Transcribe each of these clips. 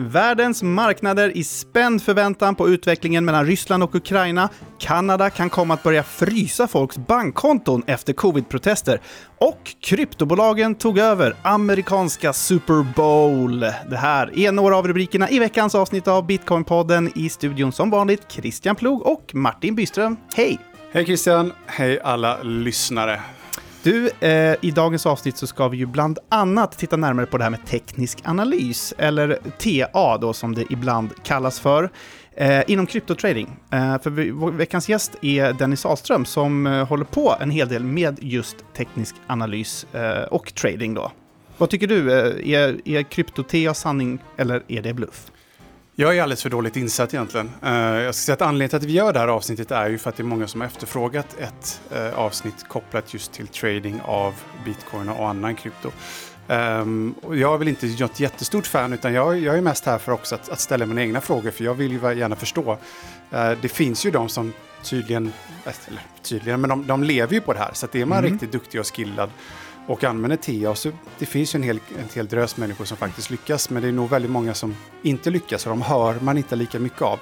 Världens marknader i spänd förväntan på utvecklingen mellan Ryssland och Ukraina. Kanada kan komma att börja frysa folks bankkonton efter covid-protester. Och kryptobolagen tog över amerikanska Super Bowl. Det här är några av rubrikerna i veckans avsnitt av Bitcoin-podden. I studion som vanligt Christian Plog och Martin Byström. Hej! Hej Christian! Hej alla lyssnare! Du, eh, i dagens avsnitt så ska vi ju bland annat titta närmare på det här med teknisk analys, eller TA då som det ibland kallas för, eh, inom kryptotrading. Eh, för vi, veckans gäst är Dennis Ahlström som eh, håller på en hel del med just teknisk analys eh, och trading då. Vad tycker du? Eh, är, är krypto-TA sanning eller är det bluff? Jag är alldeles för dåligt insatt egentligen. Uh, jag ska säga att anledningen till att vi gör det här avsnittet är ju för att det är många som har efterfrågat ett uh, avsnitt kopplat just till trading av bitcoin och annan krypto. Och jag är väl inte något jättestort fan utan jag, jag är mest här för också att, att, ställa mina egna frågor för jag vill ju gärna förstå. Uh, det finns ju de som tydligen, eller tydligen, men de, de lever ju på det här så att är man mm. riktigt duktig och skillad och använder TA. Så det finns ju en hel, en hel drös människor som faktiskt lyckas, men det är nog väldigt många som inte lyckas och de hör man inte lika mycket av.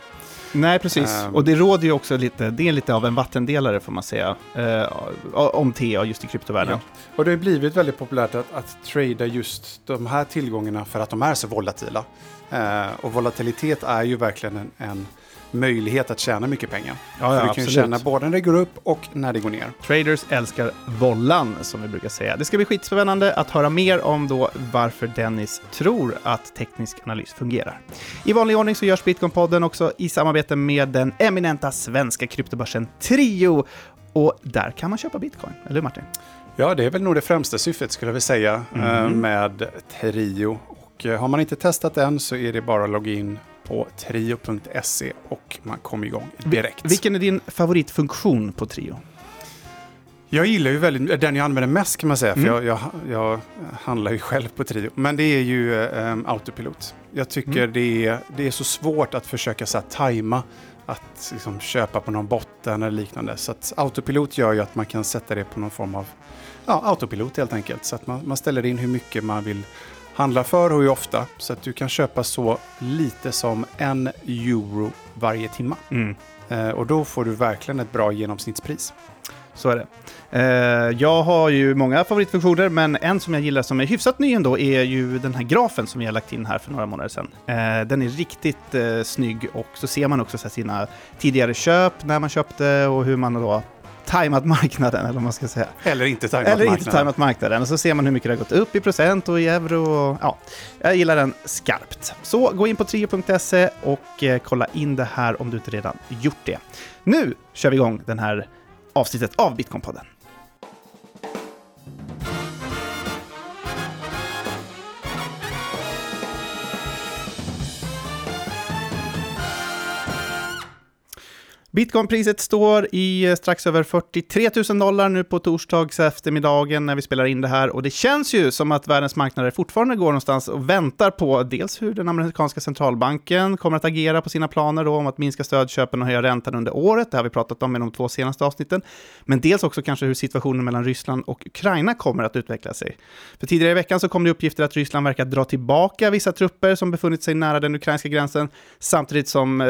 Nej, precis. Um, och det råder ju också lite, det är lite av en vattendelare får man säga, eh, om TA just i kryptovärlden. Ja. Och det har blivit väldigt populärt att, att trada just de här tillgångarna för att de är så volatila. Eh, och volatilitet är ju verkligen en, en möjlighet att tjäna mycket pengar. Ja, ja, du kan ju tjäna både när det går upp och när det går ner. Traders älskar vollan, som vi brukar säga. Det ska bli skitspännande att höra mer om då varför Dennis tror att teknisk analys fungerar. I vanlig ordning så görs Bitcoin-podden också i samarbete med den eminenta svenska kryptobörsen Trio. Och där kan man köpa bitcoin, eller hur Martin? Ja, det är väl nog det främsta syftet skulle jag vilja säga mm. med Trio. Och eh, har man inte testat den så är det bara att logga in på trio.se och man kommer igång direkt. Vilken är din favoritfunktion på Trio? Jag gillar ju väldigt, den jag använder mest kan man säga, mm. för jag, jag, jag, handlar ju själv på Trio. Men det är ju um, autopilot. Jag tycker mm. det, är, det är så svårt att försöka så här, tajma att liksom, köpa på någon botten eller liknande. Så att autopilot gör ju att man kan sätta det på någon form av ja, autopilot helt enkelt. Så att man, man ställer in hur mycket man vill handlar för och hur ofta. Så att du kan köpa så lite som en euro varje timme. Mm. Eh, och då får du verkligen ett bra genomsnittspris. Så är det. Eh, jag har ju många favoritfunktioner, men en som jag gillar som är hyfsat ny ändå är ju den här grafen som vi har lagt in här för några månader sedan. Eh, den är riktigt eh, snygg och så ser man också så sina tidigare köp, när man köpte och hur man då tajmat marknaden, eller vad man ska säga. Eller inte tajmat eller marknaden. Inte tajmat marknaden. Och så ser man hur mycket det har gått upp i procent och i euro. Och, ja, jag gillar den skarpt. Så gå in på trio.se och eh, kolla in det här om du inte redan gjort det. Nu kör vi igång den här avsnittet av Bitcoin-podden. Bitcoinpriset står i eh, strax över 43 000 dollar nu på torsdags eftermiddagen när vi spelar in det här. Och det känns ju som att världens marknader fortfarande går någonstans och väntar på dels hur den amerikanska centralbanken kommer att agera på sina planer då om att minska stödköpen och höja räntan under året. Det har vi pratat om i de två senaste avsnitten. Men dels också kanske hur situationen mellan Ryssland och Ukraina kommer att utveckla sig. För tidigare i veckan så kom det uppgifter att Ryssland verkar dra tillbaka vissa trupper som befunnit sig nära den ukrainska gränsen, samtidigt som eh,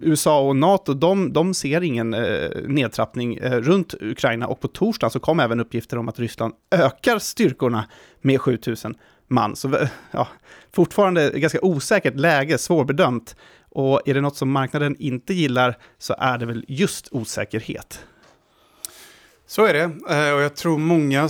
USA och NATO de, de ser ingen eh, nedtrappning eh, runt Ukraina och på torsdagen så kom även uppgifter om att Ryssland ökar styrkorna med 7000 man. Så eh, ja, fortfarande ganska osäkert läge, svårbedömt. Och är det något som marknaden inte gillar så är det väl just osäkerhet. Så är det, eh, och jag tror många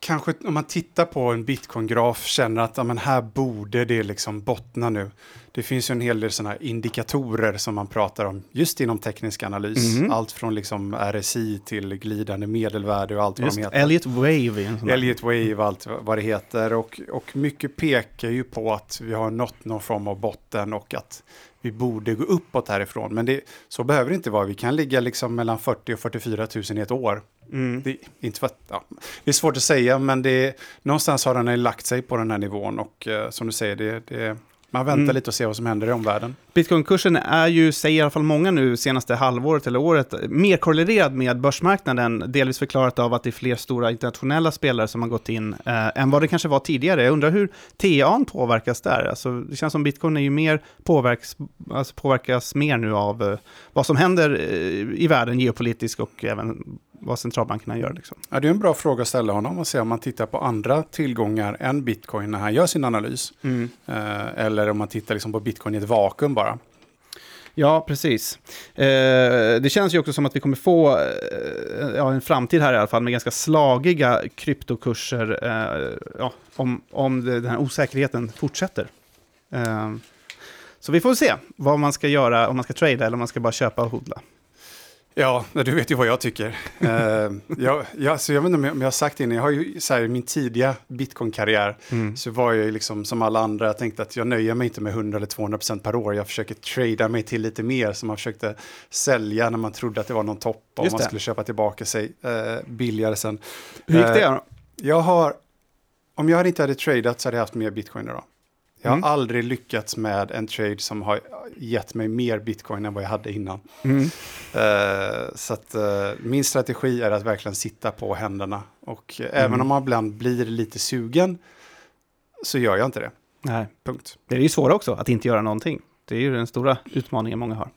kanske om man tittar på en bitcoin-graf känner att ja, men här borde det liksom bottna nu. Det finns ju en hel del sådana indikatorer som man pratar om just inom teknisk analys. Mm. Allt från liksom RSI till glidande medelvärde och allt just vad de heter. Elliot Wave. Elliot Wave, allt vad det heter. Och, och mycket pekar ju på att vi har nått någon form av botten och att vi borde gå uppåt härifrån. Men det, så behöver det inte vara. Vi kan ligga liksom mellan 40 och 44 000 i ett år. Mm. Det, inte för att, ja, det är svårt att säga, men det, någonstans har den lagt sig på den här nivån. Och uh, som du säger, det, det Man väntar Mm. lite och ser vad som händer i omvärlden. Bitcoinkursen är ju, säger i alla fall många nu, senaste halvåret eller året, mer korrelerad med börsmarknaden, delvis förklarat av att det är fler stora internationella spelare som har gått in eh, än vad det kanske var tidigare. Jag undrar hur TA'n påverkas där? Alltså, det känns som bitcoin är ju mer påverks, alltså påverkas mer nu av eh, vad som händer eh, i världen geopolitiskt och även vad centralbankerna gör. Liksom. Ja, det är en bra fråga att ställa honom och se om man tittar på andra tillgångar än bitcoin när han gör sin analys. Eh, eller om man tittar liksom på bitcoin i ett vakuum bara. Ja, precis. Eh, det känns ju också som att vi kommer få eh, ja, en framtid här i alla fall med ganska slagiga kryptokurser eh, ja, om, om det, den här osäkerheten fortsätter. Eh, så vi får se vad man ska göra, om man ska trada eller om man ska bara köpa och hodla. Ja, du vet ju vad jag tycker. eh, jag, jag, så jag vet inte om jag, har sagt det innan, jag har ju så här, i min tidiga bitcoin-karriär så var jag liksom som alla andra, jag tänkte att jag nöjer mig inte med 100 eller 200 procent per år, jag försöker trada mig till lite mer, så man försökte sälja när man trodde att det var någon topp, och man skulle köpa tillbaka sig eh, billigare sen. Hur gick det? Då? Jag har, om jag inte hade tradat så hade jag haft mer bitcoin idag. Jag har Mm. aldrig lyckats med en trade som har gett mig mer bitcoin än vad jag hade innan. Mm. Eh, så att eh, min strategi är att verkligen sitta på händerna. Och även Mm. om man ibland blir lite sugen så gör jag inte det. Nej, Punkt. det är ju svårt också att inte göra någonting. Det är ju den stora utmaningen många har.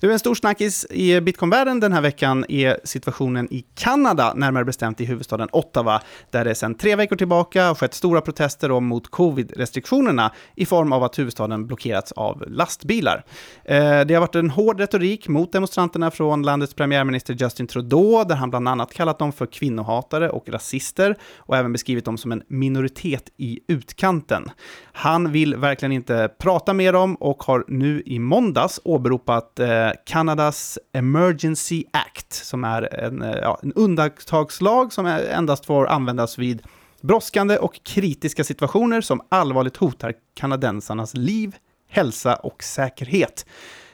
Du, en stor snackis i bitcoinvärlden den här veckan är situationen i Kanada, närmare bestämt i huvudstaden Ottawa, där det sedan tre veckor tillbaka har skett stora protester om mot covid-restriktionerna i form av att huvudstaden blockerats av lastbilar. Eh, det har varit en hård retorik mot demonstranterna från landets premiärminister Justin Trudeau, där han bland annat kallat dem för kvinnohatare och rasister och även beskrivit dem som en minoritet i utkanten. Han vill verkligen inte prata med dem och har nu i måndags åberopat eh, Kanadas Emergency Act, som är en, eh, ja, en undantagslag som är- endast får användas vid brådskande och kritiska situationer som allvarligt hotar kanadensarnas liv, hälsa och säkerhet.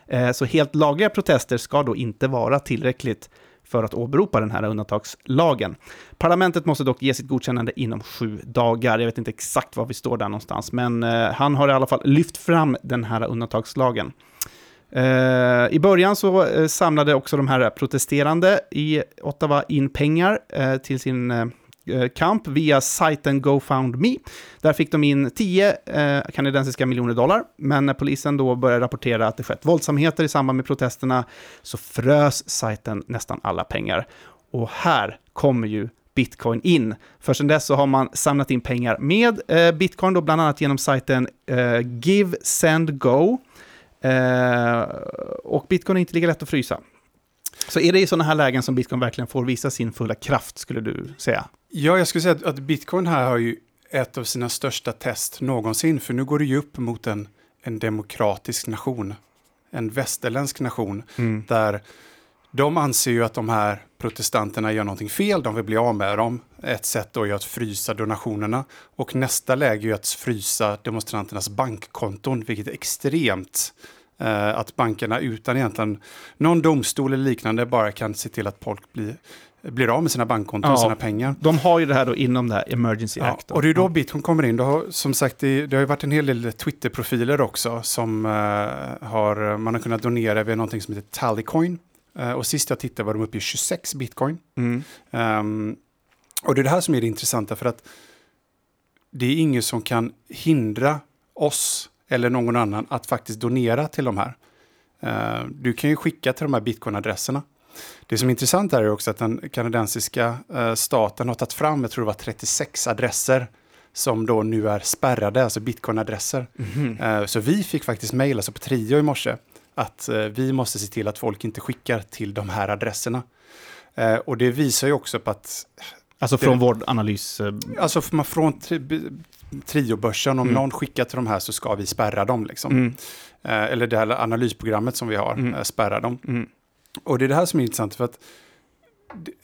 Eh, Så helt lagliga protester ska då inte vara tillräckligt för att åberopa den här undantagslagen. Parlamentet måste dock ge sitt godkännande inom sju dagar. Jag vet inte exakt var vi står där någonstans, men eh, han har i alla fall lyft fram den här undantagslagen. Eh, I början så eh, samlade också de här protesterande i Ottawa in pengar till sin Eh, kamp via sajten GoFundMe. Där fick de in 10 eh, kanadensiska miljoner dollar, men när polisen då började rapportera att det skett våldsamheter i samband med protesterna så frös sajten nästan alla pengar. Och här kommer ju bitcoin in. För sedan dess så har man samlat in pengar med eh, bitcoin, då bland annat genom sajten eh, Give Send Go. Eh, och bitcoin är inte lika lätt att frysa. Så är det i sådana här lägen som bitcoin verkligen får visa sin fulla kraft, skulle du säga? Ja, jag skulle säga att, att bitcoin här har ju ett av sina största test någonsin, för nu går det ju upp mot en, en demokratisk nation, en västerländsk nation, där de anser ju att de här protestanterna gör någonting fel, de vill bli av med dem. Ett sätt då är att frysa donationerna och nästa läge är att frysa demonstranternas bankkonton, vilket är extremt. Eh, att bankerna utan egentligen någon domstol eller liknande bara kan se till att folk blir, blir av med sina bankkonton och Ja. sina pengar. De har ju det här då inom det här Emergency Ja, Act. då. och det är då bitcoin kommer in. Det har, som sagt, det, det har ju varit en hel del Twitter-profiler också som eh, har, man har kunnat donera via någonting som heter Tallycoin. Eh, och sist jag tittade var de uppe i 26 bitcoin. Mm. Ehm, och det är det här som är det intressanta för att det är ingen som kan hindra oss eller någon annan att faktiskt donera till de här. Eh, du kan ju skicka till de här bitcoin-adresserna. Det som är intressant här är också att den kanadensiska eh, staten har tagit fram, jag tror det var 36 adresser som då nu är spärrade, alltså bitcoin-adresser. Eh, så vi fick faktiskt mejl, alltså på Trio i morse, att eh, vi måste se till att folk inte skickar till de här adresserna. Och det visar ju också på att Alltså från vår analys. Alltså från triobörsen, om Mm. någon skickar till de här så ska vi spärra dem. Liksom. Mm. Eller det här analysprogrammet som vi har, Mm. spärra dem. Och det är det här som är intressant för att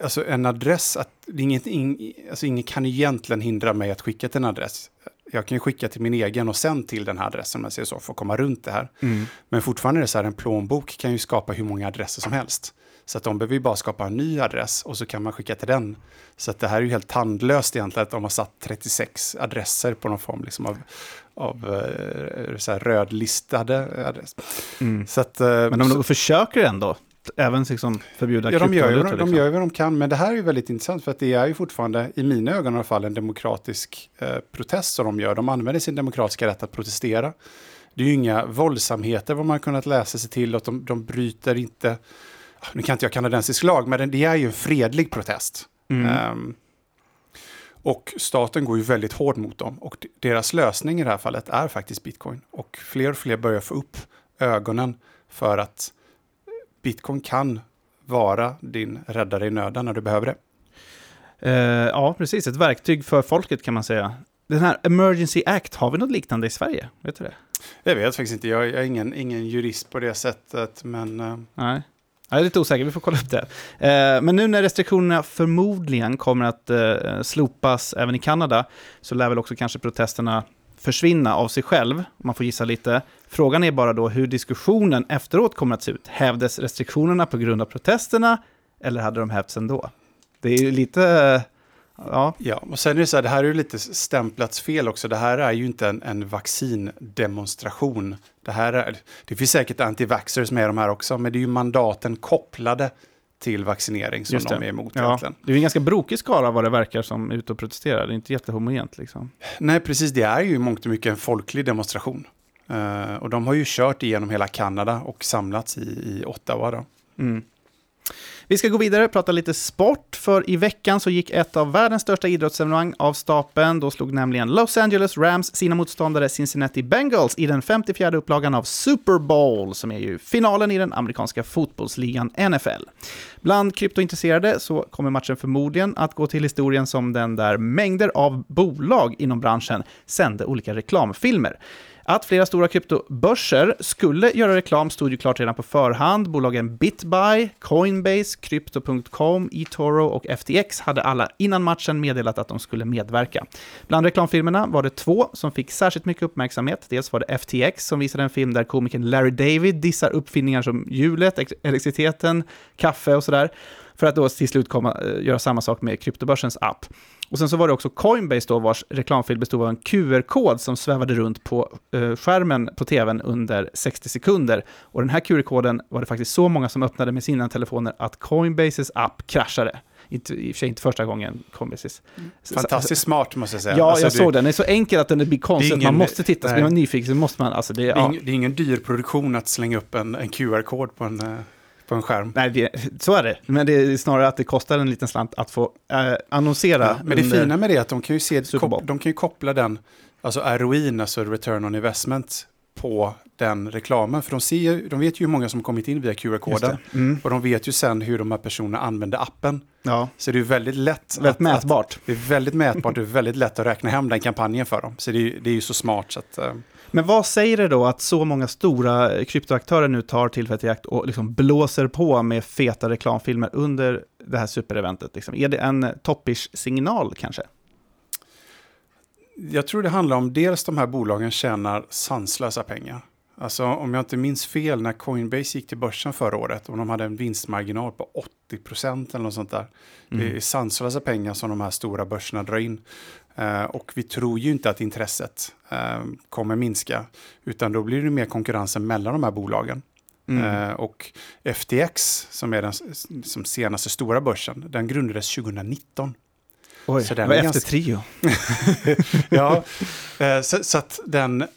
alltså en adress, att, inget, ing, alltså ingen kan egentligen hindra mig att skicka till en adress. Jag kan ju skicka till min egen och sen till den här adressen om jag säger så, för att komma runt det här. Mm. Men fortfarande är det så här, en plånbok kan ju skapa hur många adresser som helst. Så att de behöver ju bara skapa en ny adress och så kan man skicka till den. Så att det här är ju helt tandlöst egentligen att de har satt 36 adresser på någon form liksom av, av eh, så här rödlistade adress. Mm. Så att, eh, Men de så- försöker ändå även liksom förbjuda Ja, de gör, ju, de liksom. gör ju vad de kan, men det här är ju väldigt intressant för att det är ju fortfarande, i mina ögon i alla fall, en demokratisk eh, protest som de gör. De använder sin demokratiska rätt att protestera. Det är ju inga våldsamheter vad man kunnat läsa sig till och de, de bryter inte, nu kan inte jag kanadensisk lag, men det är ju en fredlig protest. Mm. Ehm, och staten går ju väldigt hårt mot dem. Och deras lösning i det här fallet är faktiskt bitcoin. Och fler och fler börjar få upp ögonen för att bitcoin kan vara din räddare i nöden när du behöver det. Eh, ja, precis. Ett verktyg för folket kan man säga. Den här Emergency Act, har vi något liknande i Sverige? Vet du det? Jag vet faktiskt inte, jag, är ingen, ingen jurist på det sättet, men eh, Nej. Jag är lite osäker, vi får kolla upp det. Eh, men nu när restriktionerna förmodligen kommer att eh, slopas även i Kanada, så lär väl också kanske protesterna försvinna av sig själv, om man får gissa lite. Frågan är bara då hur diskussionen efteråt kommer att se ut. Hävdes restriktionerna på grund av protesterna, eller hade de hävts ändå? Det är ju lite... eh, Ja, ja. Och sen är det så här, det här är ju lite stämplats fel också. Det här är ju inte en, en vaccindemonstration. Det här är, det finns säkert anti-vaxxers med de här också, men det är ju mandaten kopplade till vaccinering som de är emot ja. egentligen. Det är en ganska brokig skara vad det verkar som är ute och protesterar. Det är inte jättehomogent liksom. Nej, precis. Det är ju i mångt och mycket en folklig demonstration. Uh, och de har ju kört igenom hela Kanada och samlats i, i Ottawa. Då. Mm. Vi ska gå vidare och prata lite sport, för i veckan så gick ett av världens största idrottsevenemang av stapeln. Då slog nämligen Los Angeles Rams sina motståndare Cincinnati Bengals i den 54 upplagan av Super Bowl, som är ju finalen i den amerikanska fotbollsligan NFL. Bland kryptointresserade så kommer matchen förmodligen att gå till historien som den där mängder av bolag inom branschen sände olika reklamfilmer. Att flera stora kryptobörser skulle göra reklam stod ju klart redan på förhand. Bolagen BitBuy, Coinbase, Crypto.com, eToro och FTX hade alla innan matchen meddelat att de skulle medverka. Bland reklamfilmerna var det två som fick särskilt mycket uppmärksamhet. Dels var det FTX som visade en film där komikern Larry David dissar uppfinningar som hjulet, elektriciteten, kaffe och sådär. För att då till slut komma, eh, göra samma sak med kryptobörsens app. Och sen så var det också Coinbase då, vars reklamfilm bestod av en QR-kod som svävade runt på eh, skärmen på tvn under 60 sekunder. Och den här QR-koden var det faktiskt så många som öppnade med sina telefoner att Coinbases app kraschade. Inte, I och för sig inte första gången Coinbases. Fantastiskt smart måste jag säga. Ja, Alltså, jag såg den. Den är så enkel att den blir konstig. Är att man ingen- måste titta. Ska nej. man nyfiken så måste man... Alltså det, Det är, ja. ing, det är ingen dyr produktion att slänga upp en, en QR-kod på en, eh, på en skärm. Nej, det, så är det. Men det är snarare att det kostar en liten slant att få eh, annonsera. Ja, men det fina med det är att de kan ju, se, kop, de kan ju koppla den, alltså ROIn, alltså return on investment, på den reklamen. För de, ser, de vet ju hur många som kommit in via QR-koden. Mm. Och de vet ju sen hur de här personerna använder appen. Ja, Så det är väldigt lätt. väldigt att, mätbart. Att, det är väldigt mätbart, det är väldigt lätt att räkna hem den kampanjen för dem. Så det är, det är ju så smart så att... Men vad säger det då att så många stora kryptoaktörer nu tar tillfället i akt och liksom blåser på med feta reklamfilmer under det här supereventet? Liksom? Är det en toppish signal kanske? Jag tror det handlar om dels de här bolagen tjänar sanslösa pengar. Alltså om jag inte minns fel när Coinbase gick till börsen förra året och de hade en vinstmarginal på 80% eller något sånt där. Det är sanslösa pengar som de här stora börserna drar in. Eh, och vi tror ju inte att intresset eh, kommer minska, utan då blir det mer konkurrensen mellan de här bolagen. Mm. Eh, och FTX, som är den som senaste stora börsen, den grundades 2019. Oj, så det den var är efter ganska- Trio. ja, eh, så, så att den, eh,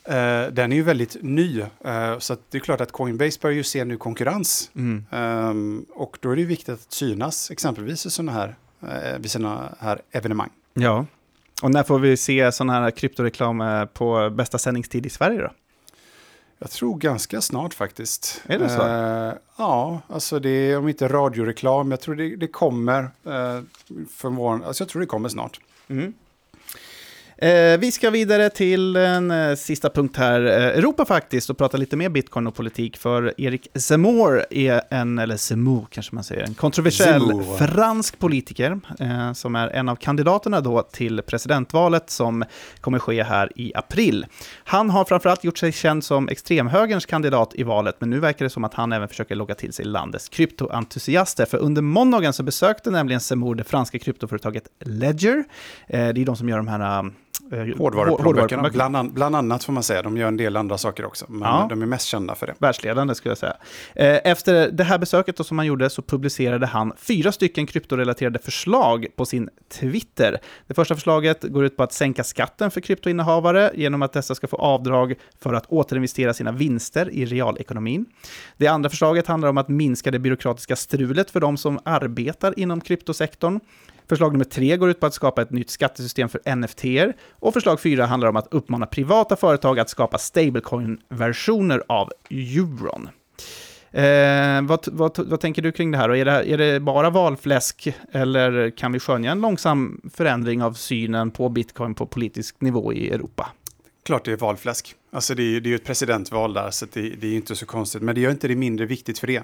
den är ju väldigt ny. Eh, så det är klart att Coinbase börjar ju se nu konkurrens. Mm. Ehm, och då är det ju viktigt att synas, exempelvis i såna här, vid sådana här evenemang. Ja. Och när får vi se sån här kryptoreklam på bästa sändningstid i Sverige då? Jag tror ganska snart faktiskt. Är det så? Eh, ja, alltså det är om inte radioreklam, jag tror det, det kommer. Eh, för vår, alltså jag tror det kommer snart. Mm. Eh, vi ska vidare till en eh, sista punkt här, eh, Europa faktiskt, och prata lite mer bitcoin och politik, för Erik Zemmour är en, eller Zemmour kanske man säger, en kontroversiell Zemmour. fransk politiker, eh, som är en av kandidaterna då till presidentvalet som kommer ske här i april. Han har framförallt gjort sig känd som extremhögerns kandidat i valet, men nu verkar det som att han även försöker locka till sig landets kryptoentusiaster, för under måndagen så besökte nämligen Zemmour det franska kryptoföretaget Ledger. Eh, det är de som gör de här eh, Hårdvaruplånböckerna, bland, an, bland annat får man säga. De gör en del andra saker också, men Ja. de är mest kända för det. Världsledande skulle jag säga. Eh, Efter det här besöket då som han gjorde så publicerade han fyra stycken kryptorelaterade förslag på sin Twitter. Det första förslaget går ut på att sänka skatten för kryptoinnehavare genom att dessa ska få avdrag för att återinvestera sina vinster i realekonomin. Det andra förslaget handlar om att minska det byråkratiska strulet för de som arbetar inom kryptosektorn. Förslag nummer tre går ut på att skapa ett nytt skattesystem för NFT. Och förslag fyra handlar om att uppmana privata företag att skapa stablecoin-versioner av euron. Eh, vad, vad, vad tänker du kring det här? Och är, det, är det bara valfläsk eller kan vi skönja en långsam förändring av synen på bitcoin på politisk nivå i Europa? Klart det är valfläsk. Alltså det är ju det är ett presidentval där, så det, det är inte så konstigt. Men det gör inte det mindre viktigt för det.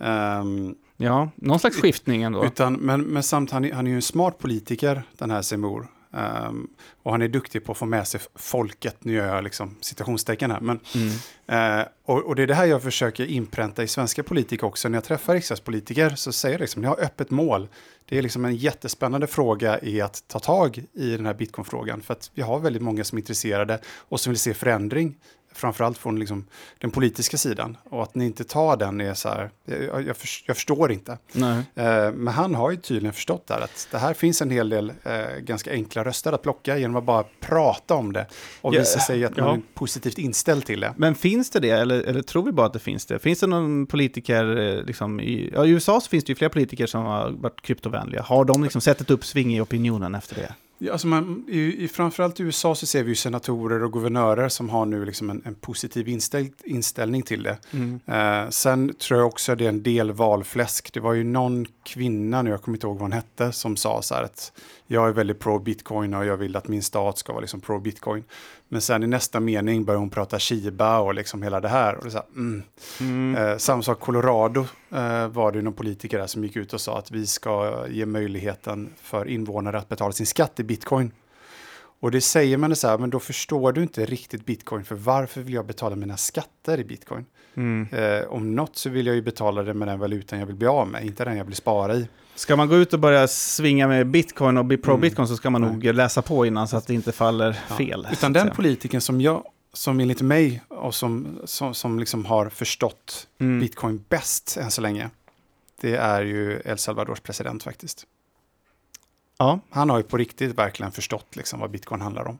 Um, Ja, någon slags skiftning ändå. utan, men, men samt han, är- han är ju en smart politiker, den här Seymour. Ehm, och han är duktig på att få med sig folket, nu gör jag liksom citationstecken här. Men, Mm. eh, och, och det är det här jag försöker inpränta i svenska politiker också. När jag träffar riksdagspolitiker så säger jag liksom, ni har öppet mål. Det är liksom en jättespännande fråga i att ta tag i den här bitcoin-frågan. För att vi har väldigt många som är intresserade och som vill se förändring. Framförallt från liksom den politiska sidan. Och att ni inte tar den är så här, jag, jag, förs- jag förstår inte. Nej. Eh, Men han har ju tydligen förstått där att det här finns en hel del eh, ganska enkla röster att plocka genom att bara prata om det och Ja, visa sig att man ja. är positivt inställd till det. Men finns det det, eller, eller tror vi bara att det finns det? Finns det någon politiker, eh, liksom, i, ja, i USA så finns det ju flera politiker som har varit kryptovänliga. Har de liksom sett ett uppsving i opinionen efter det? Alltså man, i, i, framförallt i USA så ser vi ju senatorer och guvernörer som har nu liksom en, en positiv inställ, inställning till det. Eh, sen tror jag också det är en del valfläsk. Det var ju någon kvinna, nu jag kommer inte ihåg vad hon hette, som sa så här att jag är väldigt pro bitcoin och jag vill att min stat ska vara liksom pro bitcoin. Men sen i nästa mening börjar hon prata Shiba och liksom hela det här. Och det så här, mm. Eh, samma sak Colorado eh, var det någon politiker där som gick ut och sa att vi ska ge möjligheten för invånare att betala sin skatt i bitcoin. Och det säger man så här, men då förstår du inte riktigt bitcoin, för varför vill jag betala mina skatter i bitcoin? Mm. Eh, om något så vill jag ju betala det med den valutan jag vill bli av med, inte den jag vill spara i. Ska man gå ut och börja svinga med bitcoin och bli Mm. pro-bitcoin så ska man nog läsa på innan så att det inte faller Ja. fel. Utan den politiken som jag, som enligt mig och som, som, som liksom har förstått Mm. bitcoin bäst än så länge, det är ju El Salvadors president faktiskt. Ja, Han har ju på riktigt verkligen förstått liksom vad bitcoin handlar om.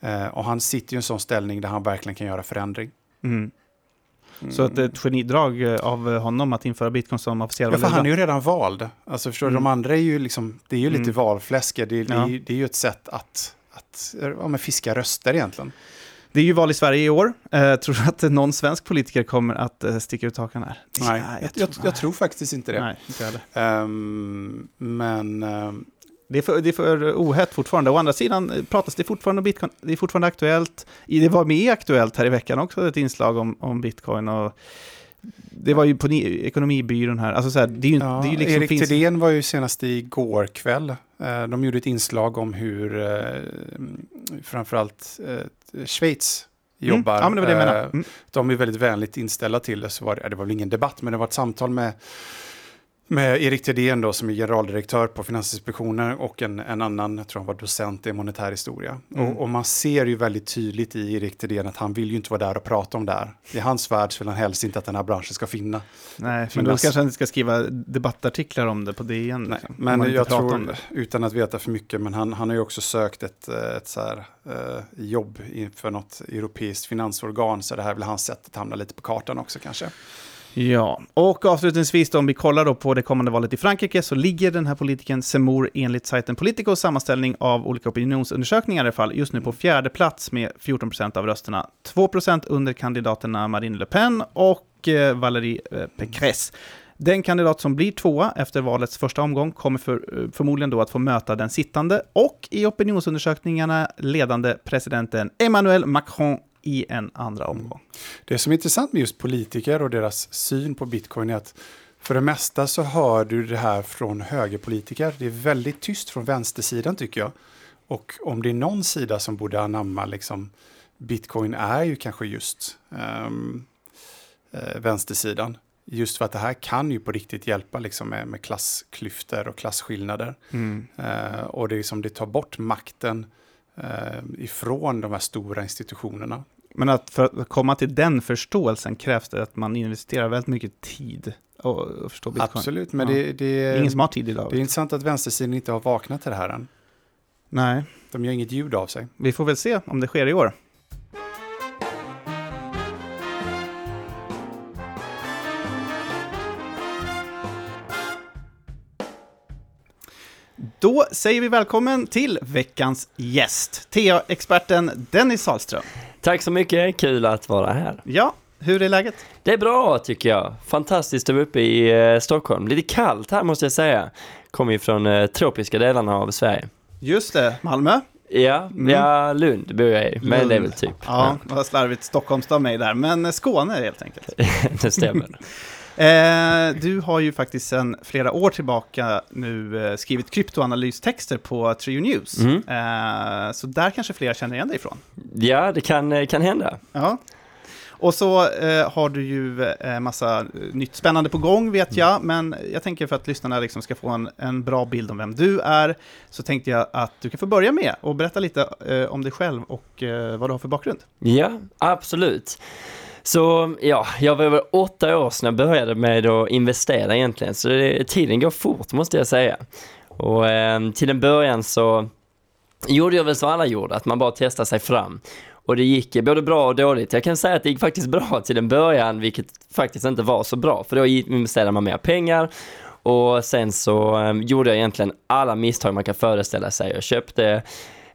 Eh, och han sitter ju i en sån ställning där han verkligen kan göra förändring. mm. Så att det ett genidrag eh, av honom att införa bitcoin som officiell Ja, för valuta. han är ju redan vald. Alltså förstår Mm. de andra är ju liksom, det är ju lite Mm. valfläske. Det, det, Ja. är ju- det är ju ett sätt att, att ja, men fiska röster egentligen. Det är ju val i Sverige i år. Eh, tror du att någon svensk politiker kommer att eh, sticka ut hakan här? Nej, jag, jag, jag tror faktiskt inte det. Nej, inte jag. Ehm, men ehm, Det är, för, det är för ohett fortfarande. Å andra sidan eh, pratas det fortfarande om bitcoin. Det är fortfarande aktuellt. Det var med aktuellt här i veckan också, ett inslag om, om bitcoin. Och det var ju på ekonomibyrån här. Alltså så här, det är ju, ja, det är ju liksom, Erik finns, Thedéen var ju senast igår kväll. Eh, de gjorde ett inslag om hur eh, framförallt Schweiz Mm. jobbar. Ja, men det var det jag menade. Mm. de är väldigt vänligt inställda till det. Så var det, det var väl ingen debatt, men det var ett samtal med, med Erik Thedéen då, som är generaldirektör på Finansinspektionen och en, en annan, jag tror han var docent i monetär historia. Mm. Och, och man ser ju väldigt tydligt i Erik Thedéen att han vill ju inte vara där och prata om det här. I hans värld så vill han helst inte att den här branschen ska finna. Nej, men då kanske han inte ska skriva debattartiklar om det på DN. Nej, liksom, men jag tror, utan att veta för mycket, men han, han har ju också sökt ett, eh, ett så här, eh, jobb inför något europeiskt finansorgan, så det här är väl hans sätt att hamna lite på kartan också kanske. Ja, och avslutningsvis då, om vi kollar då på det kommande valet i Frankrike så ligger den här politikern Zemmour enligt sajten Politicos sammanställning av olika opinionsundersökningar i alla fall just nu på fjärde plats med 14 procent av rösterna. 2 procent under kandidaterna Marine Le Pen och eh, Valérie eh, Pécresse. Den kandidat som blir tvåa efter valets första omgång kommer för, eh, förmodligen då att få möta den sittande och i opinionsundersökningarna ledande presidenten Emmanuel Macron i en andra omgång. Det som är intressant med just politiker och deras syn på bitcoin är att för det mesta så hör du det här från högerpolitiker. Det är väldigt tyst från vänstersidan tycker jag. Och om det är någon sida som borde anamma liksom, bitcoin är ju kanske just um, uh, vänstersidan. Just för att det här kan ju på riktigt hjälpa liksom, med, med klassklyftor och klasskillnader. Mm. Uh, och det, är som det tar bort makten ifrån de här stora institutionerna. Men att för att komma till den förståelsen krävs det att man investerar väldigt mycket tid och förstå bitcoin. Absolut, men ja. det, det, ingen som har tid idag. Det är intressant att vänstersidan inte har vaknat till det här än. Nej. De gör inget ljud av sig. Vi får väl se om det sker i år. Då säger vi välkommen till veckans gäst, TA-experten Dennis Salström. Tack så mycket, kul att vara här. Ja, hur är läget? Det är bra tycker jag. Fantastiskt att vara uppe i eh, Stockholm. Lite kallt här måste jag säga. Kommer ju från eh, tropiska delarna av Sverige. Just det, Malmö? Ja, mm. ja Lund bor jag i, men Lund. det är väl typ. Ja, var slarvigt Stockholmstad mig där, men Skåne helt enkelt. det stämmer. Eh, du har ju faktiskt sedan flera år tillbaka nu eh, skrivit kryptoanalystexter på Trio News. Mm. Eh, så där kanske fler känner igen dig ifrån. Ja, det kan, eh, kan hända. Ja. Och så eh, har du ju eh, massa nytt spännande på gång vet jag, mm. men jag tänker för att lyssnarna liksom ska få en, en bra bild om vem du är, så tänkte jag att du kan få börja med och berätta lite eh, om dig själv och eh, vad du har för bakgrund. Ja, absolut. Så ja, jag var väl åtta år sedan jag började med att investera egentligen, så det, tiden går fort måste jag säga. Och eh, till en början så gjorde jag väl som alla gjorde, att man bara testade sig fram. Och det gick både bra och dåligt. Jag kan säga att det gick faktiskt bra till en början, vilket faktiskt inte var så bra. För då investerade man mer pengar och sen så ehm, gjorde jag egentligen alla misstag man kan föreställa sig. Jag köpte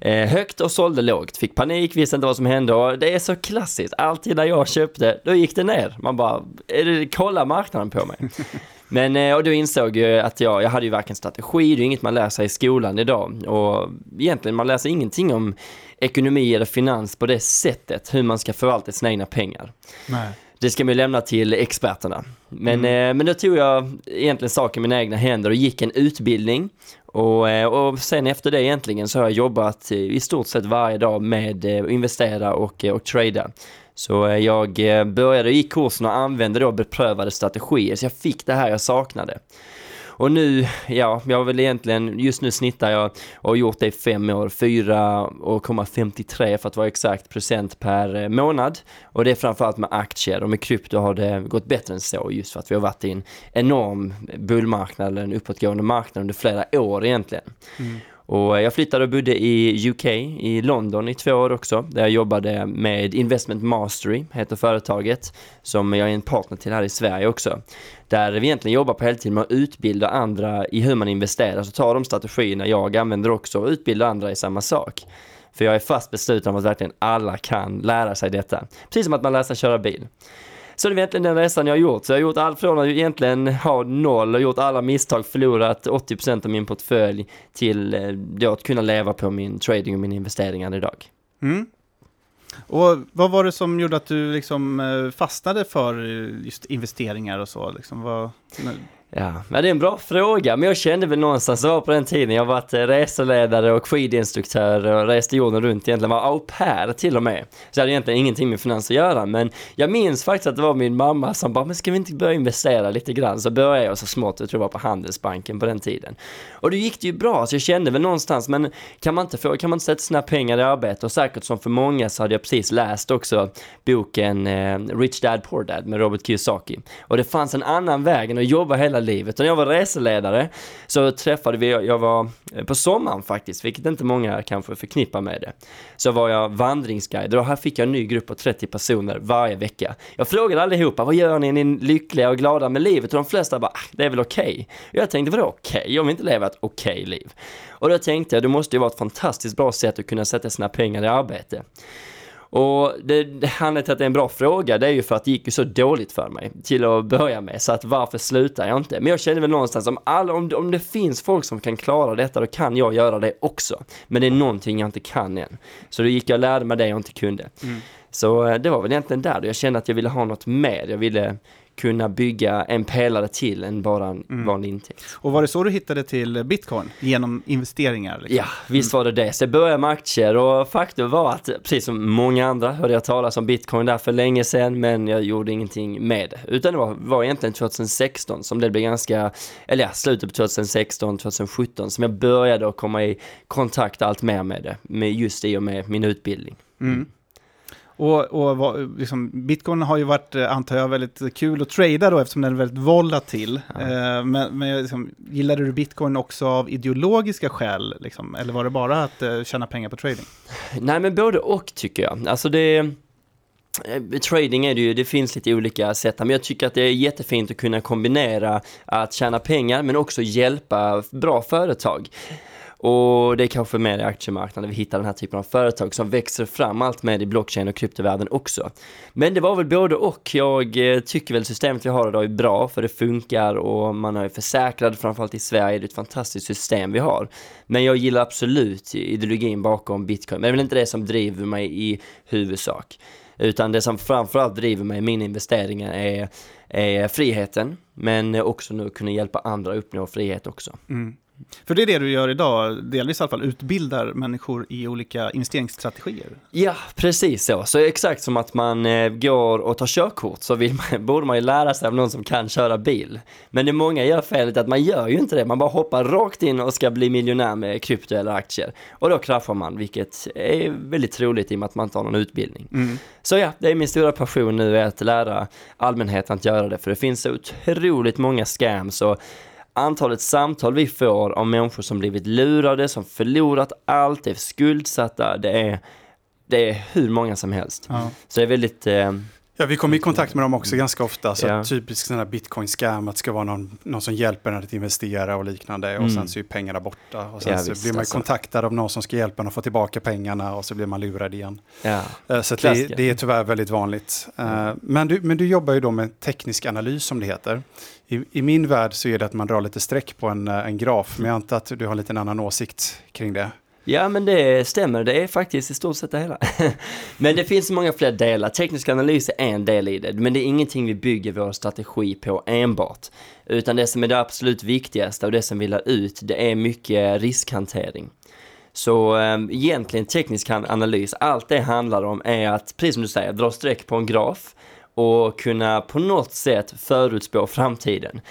eh, högt och sålde lågt. Fick panik, visste inte vad som hände och det är så klassiskt. Alltid när jag köpte, då gick det ner. Man bara, det, kolla marknaden på mig. Men eh, och då insåg jag att jag, jag hade ju varken strategi, det är inget man lär sig i skolan idag. Och egentligen, man läser ingenting om ekonomi eller finans på det sättet, hur man ska förvalta sina egna pengar. Nej. Det ska man lämna till experterna. Men, mm. eh, men då tog jag egentligen saken i mina egna händer och gick en utbildning. Och, eh, och sen efter det egentligen så har jag jobbat i stort sett varje dag med att eh, investera och, och trada. Så eh, jag började i kursen och använde då beprövade strategier, så jag fick det här jag saknade. Och nu, ja, jag har väl egentligen, just nu snittar jag och har gjort det i fem år, 4,53 för att vara exakt procent per eh, månad. Och det är framförallt med aktier och med krypto har det gått bättre än så just för att vi har varit i en enorm bullmarknad eller en uppåtgående marknad under flera år egentligen. Mm. Och jag flyttade och bodde i UK, i London i två år också, där jag jobbade med Investment Mastery, heter företaget, som jag är en partner till här i Sverige också. Där vi egentligen jobbar på heltid med att utbilda andra i hur man investerar, så tar de strategierna jag använder också och utbildar andra i samma sak. För jag är fast besluten om att verkligen alla kan lära sig detta. Precis som att man lär sig köra bil. Så det är egentligen den resan jag har gjort. Så jag har gjort allt från att egentligen ha noll och gjort alla misstag, förlorat 80% av min portfölj till eh, då att kunna leva på min trading och mina investeringar idag. Mm. Och vad var det som gjorde att du liksom eh, fastnade för just investeringar och så? Liksom, vad, Ja, men det är en bra fråga, men jag kände väl någonstans, det var på den tiden, jag varit eh, reseledare och skidinstruktör och reste jorden runt egentligen, var au pair till och med. Så jag hade egentligen ingenting med finans att göra, men jag minns faktiskt att det var min mamma som bara, men ska vi inte börja investera lite grann? Så började jag så smått, jag tror det var på Handelsbanken på den tiden. Och då gick det ju bra, så jag kände väl någonstans, men kan man inte, få, kan man inte sätta sina pengar i arbete? Och säkert som för många så hade jag precis läst också boken eh, Rich Dad Poor Dad med Robert Kiyosaki. Och det fanns en annan väg än att jobba hela livet. Och när jag var reseledare så träffade vi, jag var på sommaren faktiskt, vilket inte många kanske förknippar med det. Så var jag vandringsguide och här fick jag en ny grupp på 30 personer varje vecka. Jag frågade allihopa, vad gör ni? Är ni lyckliga och glada med livet? Och de flesta bara, ah, det är väl okej. Okay. Och jag tänkte, vadå okej? Okay? Jag vill inte leva ett okej okay liv. Och då tänkte jag, det måste ju vara ett fantastiskt bra sätt att kunna sätta sina pengar i arbete. Och det, handlar till att det är en bra fråga, det är ju för att det gick ju så dåligt för mig till att börja med, så att varför slutar jag inte? Men jag känner väl någonstans, om, alla, om, om det finns folk som kan klara detta, då kan jag göra det också. Men det är någonting jag inte kan än. Så då gick jag och lärde mig det jag inte kunde. Mm. Så eh, det var väl egentligen där då jag kände att jag ville ha något mer, jag ville kunna bygga en pelare till än bara en mm. vanlig intäkt. Och var det så du hittade till bitcoin? Genom investeringar? Liksom? Ja, visst var det det. Så jag började med aktier och faktum var att, precis som många andra, hörde jag talas om bitcoin där för länge sedan, men jag gjorde ingenting med det. Utan det var, var egentligen 2016 som det blev ganska, eller ja, slutet på 2016, 2017 som jag började att komma i kontakt allt mer med det, med just i och med min utbildning. Mm. Och, och liksom, bitcoin har ju varit, eh, antar jag, väldigt kul att trada då eftersom den är väldigt volatil. Ja. Eh, men men liksom, gillade du bitcoin också av ideologiska skäl? Liksom? Eller var det bara att eh, tjäna pengar på trading? Nej, men både och tycker jag. Alltså det... Eh, trading är det ju, det finns lite olika sätt men jag tycker att det är jättefint att kunna kombinera att tjäna pengar men också hjälpa bra företag. Och det är kanske mer i aktiemarknaden vi hittar den här typen av företag som växer fram allt med i blockchain och kryptovärlden också. Men det var väl både och. Jag eh, tycker väl systemet vi har idag är bra för det funkar och man är försäkrad, framförallt i Sverige, det är ett fantastiskt system vi har. Men jag gillar absolut ideologin bakom bitcoin, men det är väl inte det som driver mig i huvudsak. Utan det som framförallt driver mig i mina investeringar är, är friheten, men också nu kunna hjälpa andra att uppnå frihet också. Mm. För det är det du gör idag, delvis i alla fall, utbildar människor i olika investeringsstrategier. Ja, precis så. Så exakt som att man eh, går och tar körkort så vill man, borde man ju lära sig av någon som kan köra bil. Men det många gör felet att man gör ju inte det, man bara hoppar rakt in och ska bli miljonär med krypto eller aktier. Och då kraschar man, vilket är väldigt troligt i och med att man inte har någon utbildning. Mm. Så ja, det är min stora passion nu att lära allmänheten att göra det, för det finns så otroligt många scams och antalet samtal vi får av människor som blivit lurade, som förlorat allt, är skuldsatta, det är, det är hur många som helst. Ja. Så det är väldigt... Eh, Ja, vi kommer i kontakt med dem också ganska ofta. Så ja. Typiskt sådana bitcoin-scam, att det ska vara någon, någon som hjälper en att investera och liknande. Mm. Och sen så är pengarna borta. Och sen ja, så visst, blir man alltså. kontaktad av någon som ska hjälpa en att få tillbaka pengarna och så blir man lurad igen. Uh, så det, det, är tyvärr väldigt vanligt. Uh, men, du, men du jobbar ju då med teknisk analys som det heter. I, I, min värld så är det att man drar lite streck på en, eh, en graf, men jag antar att du har lite en annan åsikt kring det. Ja, men det stämmer. Det är faktiskt i stort sett det hela. men det finns många fler delar. Teknisk analys är en del i det, men det är ingenting vi bygger vår strategi på enbart. Utan det som är det absolut viktigaste och det som vi lär ut, det är mycket riskhantering. Så eh, egentligen teknisk analys, allt det handlar om är att, precis som du säger, dra streck på en graf och kunna på något sätt förutspå framtiden.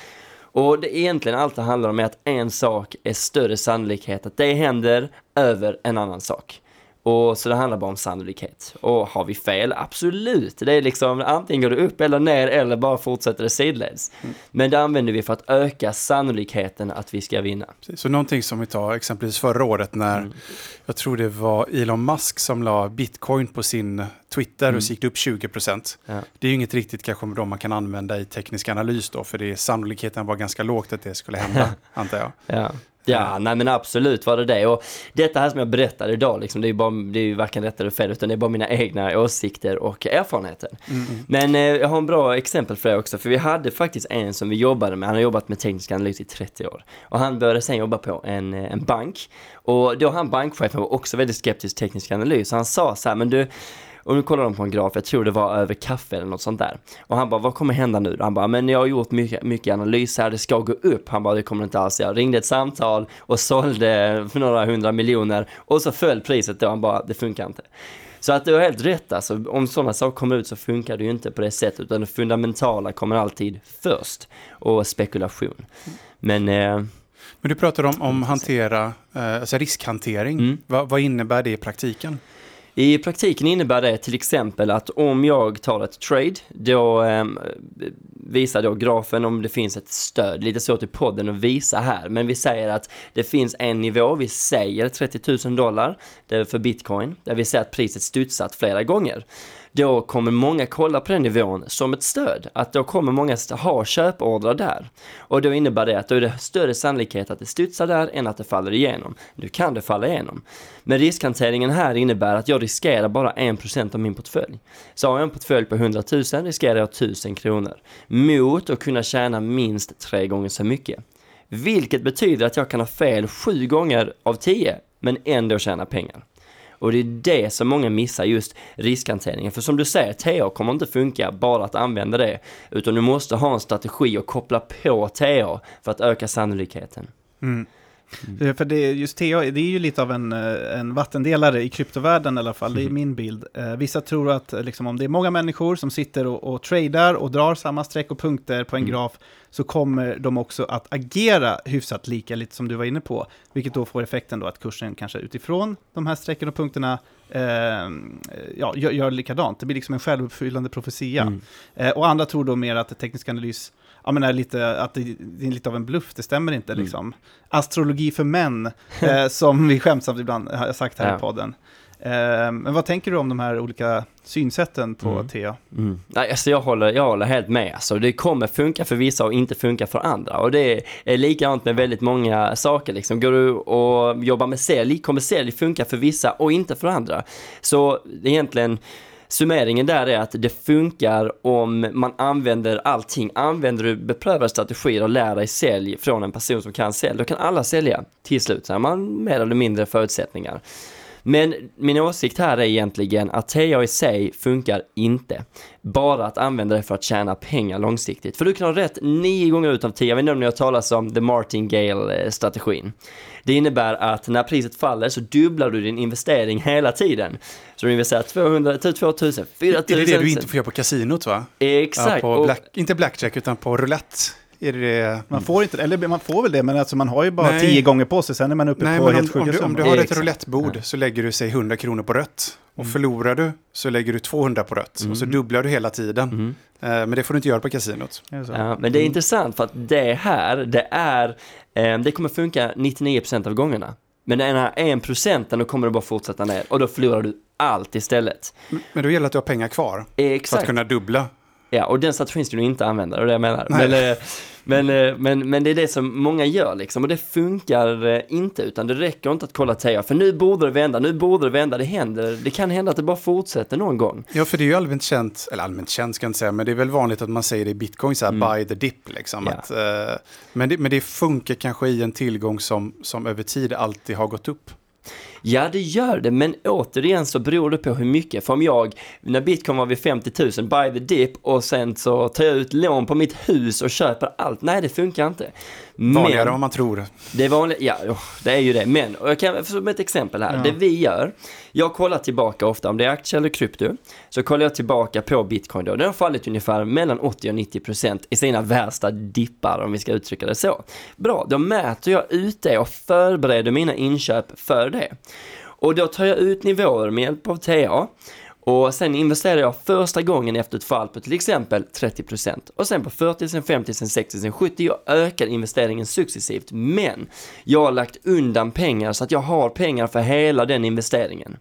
Och det egentligen allt det handlar om är att en sak är större sannolikhet att det händer över en annan sak. Och så det handlar bara om sannolikhet. Och har vi fel? Absolut. Det är liksom antingen går det upp eller ner eller bara fortsätter det sidledes. Mm. Men det använder vi för att öka sannolikheten att vi ska vinna. Så någonting som vi tar exempelvis förra året när mm. jag tror det var Elon Musk som la bitcoin på sin Twitter mm. och så gick det upp 20 procent. Ja. Det är ju inget riktigt kanske då man kan använda i teknisk analys då, för det är, sannolikheten var ganska lågt att det skulle hända, antar jag. Ja. Ja, nej men absolut var det det. Och detta här som jag berättade idag, liksom, det är ju bara, det är ju varken rätt eller fel, utan det är bara mina egna åsikter och erfarenheter. Mm. Men eh, jag har en bra exempel för det också, för vi hade faktiskt en som vi jobbade med, han har jobbat med teknisk analys i 30 år. Och han började sen jobba på en, eh, en bank. Och då han bankchefen var också väldigt skeptisk till teknisk analys, så han sa så här, men du, och nu kollar de på en graf, jag tror det var över kaffe eller något sånt där. Och han bara, vad kommer hända nu? Han bara, men jag har gjort mycket, mycket analys här, det ska gå upp. Han bara, det kommer inte alls. Jag ringde ett samtal och sålde för några hundra miljoner och så föll priset då. Han bara, det funkar inte. Så att du har helt rätt alltså, om sådana saker kommer ut så funkar det ju inte på det sättet, utan det fundamentala kommer alltid först, och spekulation. Men eh, men du pratar om, om hantera, eh, alltså riskhantering. Mm. Va, vad innebär det i praktiken? I praktiken innebär det till exempel att om jag tar ett trade, då eh, visar då grafen om det finns ett stöd. Lite svårt i podden att visa här, men vi säger att det finns en nivå, vi säger 30 000 dollar för bitcoin, där vi säger att priset studsat flera gånger då kommer många kolla på den nivån som ett stöd. Att då kommer många ha köpordrar där. Och då innebär det att då är det större sannolikhet att det studsar där än att det faller igenom. Nu kan det falla igenom. Men riskhanteringen här innebär att jag riskerar bara 1% av min portfölj. Så har jag en portfölj på 100 000 riskerar jag 1000 kronor. Mot att kunna tjäna minst tre gånger så mycket. Vilket betyder att jag kan ha fel sju gånger av tio, men ändå tjäna pengar. Och det är det som många missar, just riskhanteringen. För som du säger, TA kommer inte funka bara att använda det, utan du måste ha en strategi och koppla på TA för att öka sannolikheten. Mm. Mm. För det, just TA, det är ju lite av en, eh, en vattendelare i kryptovärlden i alla fall, det är mm. min bild. Eh, vissa tror att liksom, om det är många människor som sitter och, och tradar och drar samma streck och punkter på en mm. graf, så kommer de också att agera hyfsat lika, lite som du var inne på. Vilket då får effekten då att kursen kanske utifrån de här strecken och punkterna eh, ja, gör, gör likadant. Det blir liksom en självuppfyllande profetia. Mm. Eh, och andra tror då mer att teknisk analys ja, men är lite, att det, det, är lite av en bluff, det stämmer inte mm. liksom. Astrologi för män, eh, som vi skämtsamt ibland har sagt här ja. i podden. Eh, men vad tänker du om de här olika synsätten på mm. TA? Mm. Nej, alltså jag, håller, jag håller helt med. Alltså, det kommer funka för vissa och inte funka för andra. Och det är likadant med väldigt många saker. Liksom. Går du och jobbar med sälj, kommer sälj funka för vissa och inte för andra. Så egentligen summeringen där är att det funkar om man använder allting. Använder du beprövade strategier och lär dig sälj från en person som kan sälj, då kan alla sälja till slut. Så har man mer eller mindre förutsättningar. Men min åsikt här är egentligen att TA i sig funkar inte. Bara att använda det för att tjäna pengar långsiktigt. För du kan ha rätt nio gånger ut av tio. Jag vet inte om ni har talat om the martingale-strategin. Det innebär att när priset faller så dubblar du din investering hela tiden. Så du investerar 200, 2000, 4000. Är det det du inte får göra på kasinot va? Exakt. Ja, på black, inte blackjack utan på roulette. Är det... Man får inte, eller man får väl det, men alltså man har ju bara Nej. tio gånger på sig, sen är man uppe Nej, på helt sjuka om, om, du, om du har ett roulettebord så lägger du sig 100 kronor på rött. Och mm. förlorar du så lägger du 200 på rött. Mm. Och så mm. dubblar du hela tiden. Mm. Eh, men det får du inte göra på kasinot. Ja, men det är mm. intressant för att det här, det är, eh, det kommer funka 99% av gångerna. Men den här 1% då kommer du bara fortsätta ner och då förlorar du allt istället. Men då gäller det att du har pengar kvar. Exakt. För att kunna dubbla. Ja, och den strategin ska du inte använda, det är det jag menar. Men, eh, men, eh, men, men det är det som många gör liksom, och det funkar eh, inte, utan det räcker inte att kolla TA, för nu borde det vända, nu borde det vända, det händer, det kan hända att det bara fortsätter någon gång. Ja, för det är ju allmänt känt, eller allmänt känt ska jag inte säga, men det är väl vanligt att man säger det i bitcoin, så här, mm. buy the dip, liksom. Ja. Att, men, det, men det funkar kanske i en tillgång som, som över tid alltid har gått upp. Ja, det gör det, men återigen så beror det på hur mycket. För om jag, när bitcoin var vid 50 000, buy the dip och sen så tar jag ut lån på mitt hus och köper allt. Nej, det funkar inte. Vanligare än man tror. Det är vanligt, ja, det är ju det. Men, och jag kan, som ett exempel här, ja. det vi gör, jag kollar tillbaka ofta, om det är aktier eller krypto, så kollar jag tillbaka på bitcoin då. Den har fallit ungefär mellan 80 och 90 procent i sina värsta dippar, om vi ska uttrycka det så. Bra, då mäter jag ut det och förbereder mina inköp för det. Och då tar jag ut nivåer med hjälp av TA och sen investerar jag första gången efter ett fall på till exempel 30% och sen på 40, sen 50, sen 60, sen 70 jag ökar investeringen successivt. Men jag har lagt undan pengar så att jag har pengar för hela den investeringen.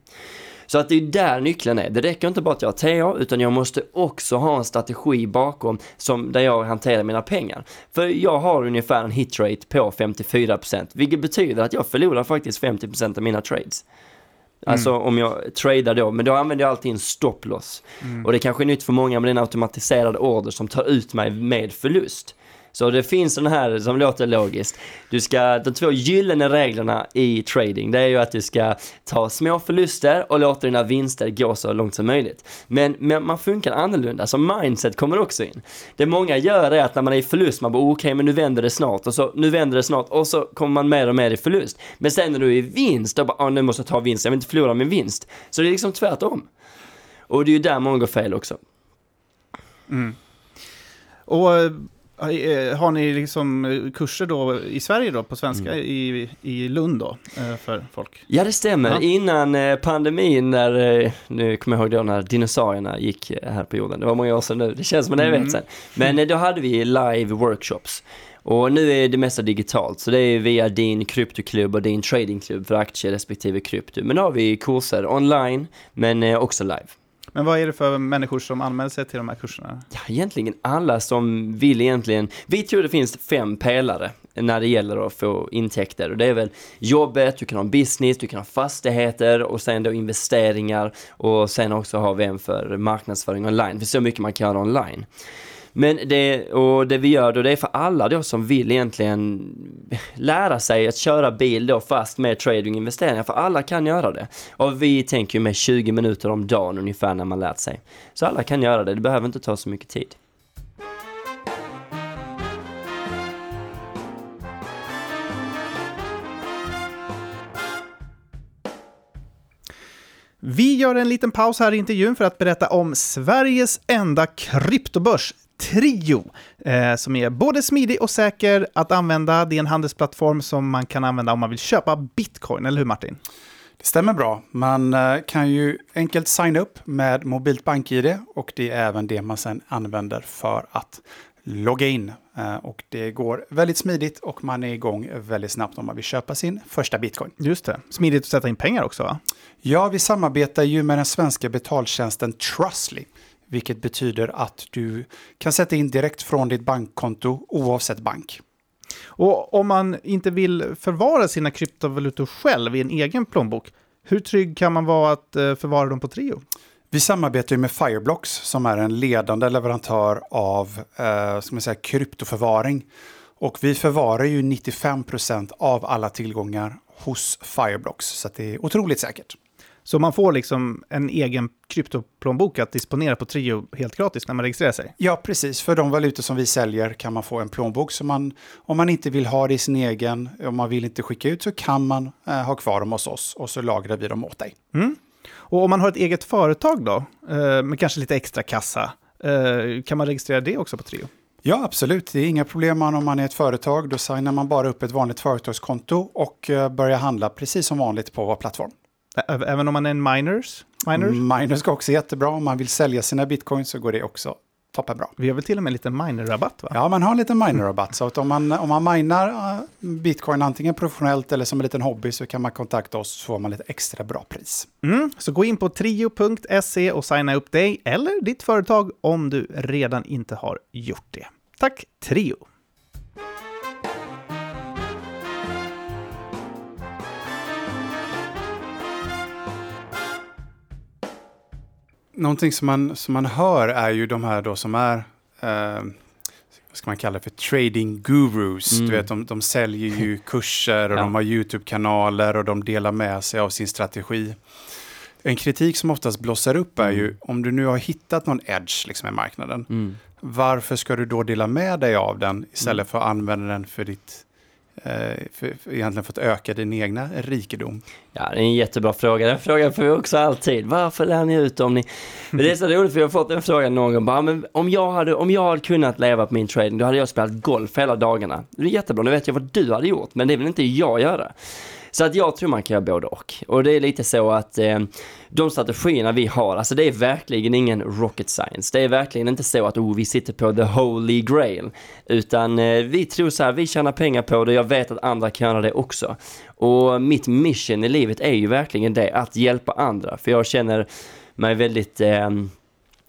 Så att det är där nyckeln är. Det räcker inte bara att jag har TA, utan jag måste också ha en strategi bakom som där jag hanterar mina pengar. För jag har ungefär en hitrate på 54%, vilket betyder att jag förlorar faktiskt 50% av mina trades. Alltså mm. om jag tradar då, men då använder jag alltid en stopploss. Mm. Och det kanske är nytt för många med den automatiserade order som tar ut mig med förlust. Så det finns den här som låter logiskt. Du ska, de två gyllene reglerna i trading, det är ju att du ska ta små förluster och låta dina vinster gå så långt som möjligt. Men, men man funkar annorlunda, så mindset kommer också in. Det många gör är att när man är i förlust, man bara okej, okay, men nu vänder det snart och så nu vänder det snart och så kommer man mer och mer i förlust. Men sen när du är i vinst, då bara, ah, nu måste jag ta vinst, jag vill inte förlora min vinst. Så det är liksom tvärtom. Och det är ju där många går fel också. Mm. Och eh, har ni liksom eh, kurser då i Sverige då på svenska mm. i, i Lund då eh, för folk? Ja det stämmer. Ja. Innan pandemin när, nu kommer jag ihåg då när dinosaurierna gick här på jorden. Det var många år sedan nu, det känns som en evighet mm. sedan. Men då hade vi live workshops. Och nu är det mesta digitalt, så det är via din kryptoklubb och din tradingklubb för aktier respektive krypto. Men då har vi kurser online, men också live. Men vad är det för människor som anmäler sig till de här kurserna? Ja, egentligen alla som vill egentligen. Vi tror det finns fem pelare när det gäller att få intäkter och det är väl jobbet, du kan ha en business, du kan ha fastigheter och sen då investeringar och sen också har vi en för marknadsföring online. För så mycket man kan göra online. Men det, och det vi gör då, det är för alla då som vill egentligen lära sig att köra bil då fast med trading investeringar, för alla kan göra det. Och vi tänker ju med 20 minuter om dagen ungefär när man lärt sig. Så alla kan göra det, det behöver inte ta så mycket tid. Vi gör en liten paus här i intervjun för att berätta om Sveriges enda kryptobörs, Trio, eh, som är både smidig och säker att använda. Det är en handelsplattform som man kan använda om man vill köpa bitcoin, eller hur Martin? Det stämmer bra. Man eh, kan ju enkelt signa upp med mobilt bank-id och det är även det man sedan använder för att logga in. Eh, och det går väldigt smidigt och man är igång väldigt snabbt om man vill köpa sin första bitcoin. Just det. Smidigt att sätta in pengar också va? Ja, vi samarbetar ju med den svenska betaltjänsten Trustly. Vilket betyder att du kan sätta in direkt från ditt bankkonto oavsett bank. Och om man inte vill förvara sina kryptovalutor själv i en egen plånbok, hur trygg kan man vara att eh, förvara dem på Trio? Vi samarbetar med Fireblocks som är en ledande leverantör av eh, ska man säga, kryptoförvaring. Och vi förvarar ju 95% av alla tillgångar hos Fireblocks, så det är otroligt säkert. Så man får liksom en egen kryptoplånbok att disponera på Trio helt gratis när man registrerar sig? Ja, precis. För de valutor som vi säljer kan man få en plånbok. Så man, om man inte vill ha det i sin egen, om man vill inte skicka ut, så kan man eh, ha kvar dem hos oss och så lagrar vi dem åt dig. Mm. Och om man har ett eget företag då, eh, med kanske lite extra kassa, eh, kan man registrera det också på Trio? Ja, absolut. Det är inga problem om man är ett företag. Då signar man bara upp ett vanligt företagskonto och eh, börjar handla precis som vanligt på vår plattform. Även om man är en miners? Miners? Miners går också jättebra. Om man vill sälja sina bitcoins så går det också toppenbra. Vi har väl till och med en liten miner-rabatt va? Ja, man har en liten miner-rabatt. Så att om man, om man minar uh, bitcoin antingen professionellt eller som en liten hobby så kan man kontakta oss så får man lite extra bra pris. Mm, så gå in på trio.se och signa upp dig eller ditt företag om du redan inte har gjort det. Tack Trio! Någonting som man, som man hör är ju de här då som är eh, vad ska man kalla det för, trading gurus. Mm. Du vet, de, de säljer ju kurser och ja. de har YouTube-kanaler och de delar med sig av sin strategi. En kritik som oftast blossar upp är ju, mm. om du nu har hittat någon edge liksom, i marknaden, mm. varför ska du då dela med dig av den istället mm. för att använda den för ditt Eh, för, för egentligen för att öka din egna rikedom? Ja, det är en jättebra fråga. Den frågan får vi också alltid. Varför lär ni ut om ni... Men det är så roligt för jag har fått den frågan någon gång. Bara, men om, jag hade, om jag hade kunnat leva på min trading, då hade jag spelat golf hela dagarna. Det är jättebra, nu vet jag vad du hade gjort, men det vill inte jag göra. Så att jag tror man kan göra både och. Och det är lite så att eh, de strategierna vi har, alltså det är verkligen ingen rocket science. Det är verkligen inte så att oh, vi sitter på the holy grail. Utan eh, vi tror så här, vi tjänar pengar på det, jag vet att andra kan göra det också. Och mitt mission i livet är ju verkligen det, att hjälpa andra. För jag känner mig väldigt eh,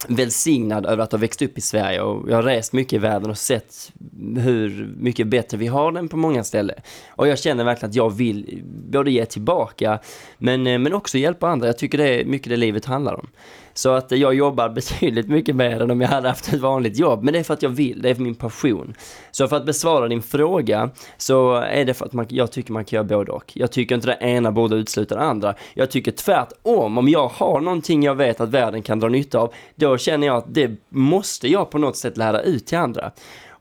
välsignad över att ha växt upp i Sverige och jag har rest mycket i världen och sett hur mycket bättre vi har den på många ställen. Och jag känner verkligen att jag vill både ge tillbaka men, eh, men också hjälpa andra. Jag tycker det är mycket det livet handlar om. Så att jag jobbar betydligt mycket mer än om jag hade haft ett vanligt jobb. Men det är för att jag vill, det är för min passion. Så för att besvara din fråga så är det för att man, jag tycker man kan göra både och. Jag tycker inte det ena borde utesluta det andra. Jag tycker tvärtom, om jag har någonting jag vet att världen kan dra nytta av, då känner jag att det måste jag på något sätt lära ut till andra.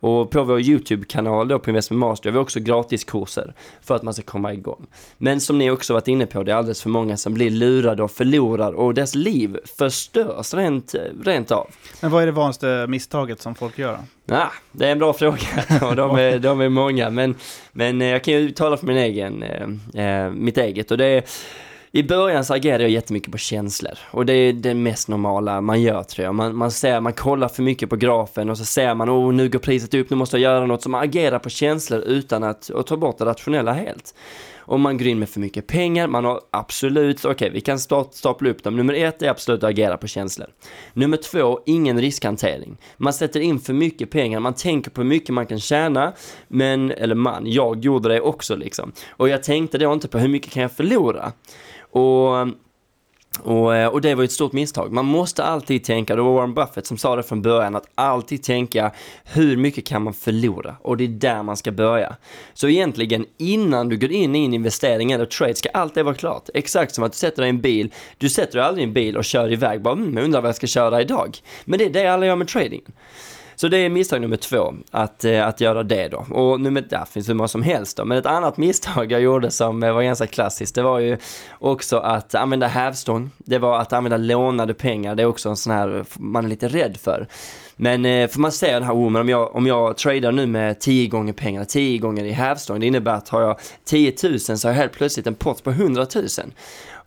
Och på vår YouTube-kanal då på Investment Master har vi också gratiskurser för att man ska komma igång. Men som ni också varit inne på, det är alldeles för många som blir lurade och förlorar och deras liv förstörs rent, rent av. Men vad är det vanligaste misstaget som folk gör? Ja, det är en bra fråga och de är, de är många. Men, men jag kan ju tala för min egen, eh, eh mitt eget och det är i början så agerade jag jättemycket på känslor och det är det mest normala man gör tror jag. Man, man, ser, man kollar för mycket på grafen och så ser man oh nu går priset upp, nu måste jag göra något. Så man agerar på känslor utan att ta bort det rationella helt. Om man går in med för mycket pengar, man har absolut, okej okay, vi kan stapla upp dem. Nummer ett är absolut att agera på känslor. Nummer två, ingen riskhantering. Man sätter in för mycket pengar, man tänker på hur mycket man kan tjäna, men, eller man, jag gjorde det också liksom. Och jag tänkte då inte på hur mycket kan jag förlora? Och och, eh, och, det var ett stort misstag. Man måste alltid tänka, det var Warren Buffett som sa det från början, att alltid tänka hur mycket kan man förlora? Och det är där man ska börja. Så egentligen innan du går in i en investering eller trade ska allt det vara klart. Exakt som att du sätter dig i en bil, du sätter dig aldrig i en bil och kör iväg bara, mm, undrar vad jag ska köra idag. Men det är det alla gör med trading. Så det är misstag nummer två, att, eh, att göra det då. Och nummer, där finns hur många som helst då. Men ett annat misstag jag gjorde som eh, var ganska klassiskt, det var ju också att använda hävstång. Det var att använda lånade pengar, det är också en sån här man är lite rädd för. Men får för man ser den här, oh, men om jag, om jag tradar nu med 10 gånger pengar, 10 gånger i hävstång, det innebär att har jag 10 000 så har jag helt plötsligt en pott på 100 000.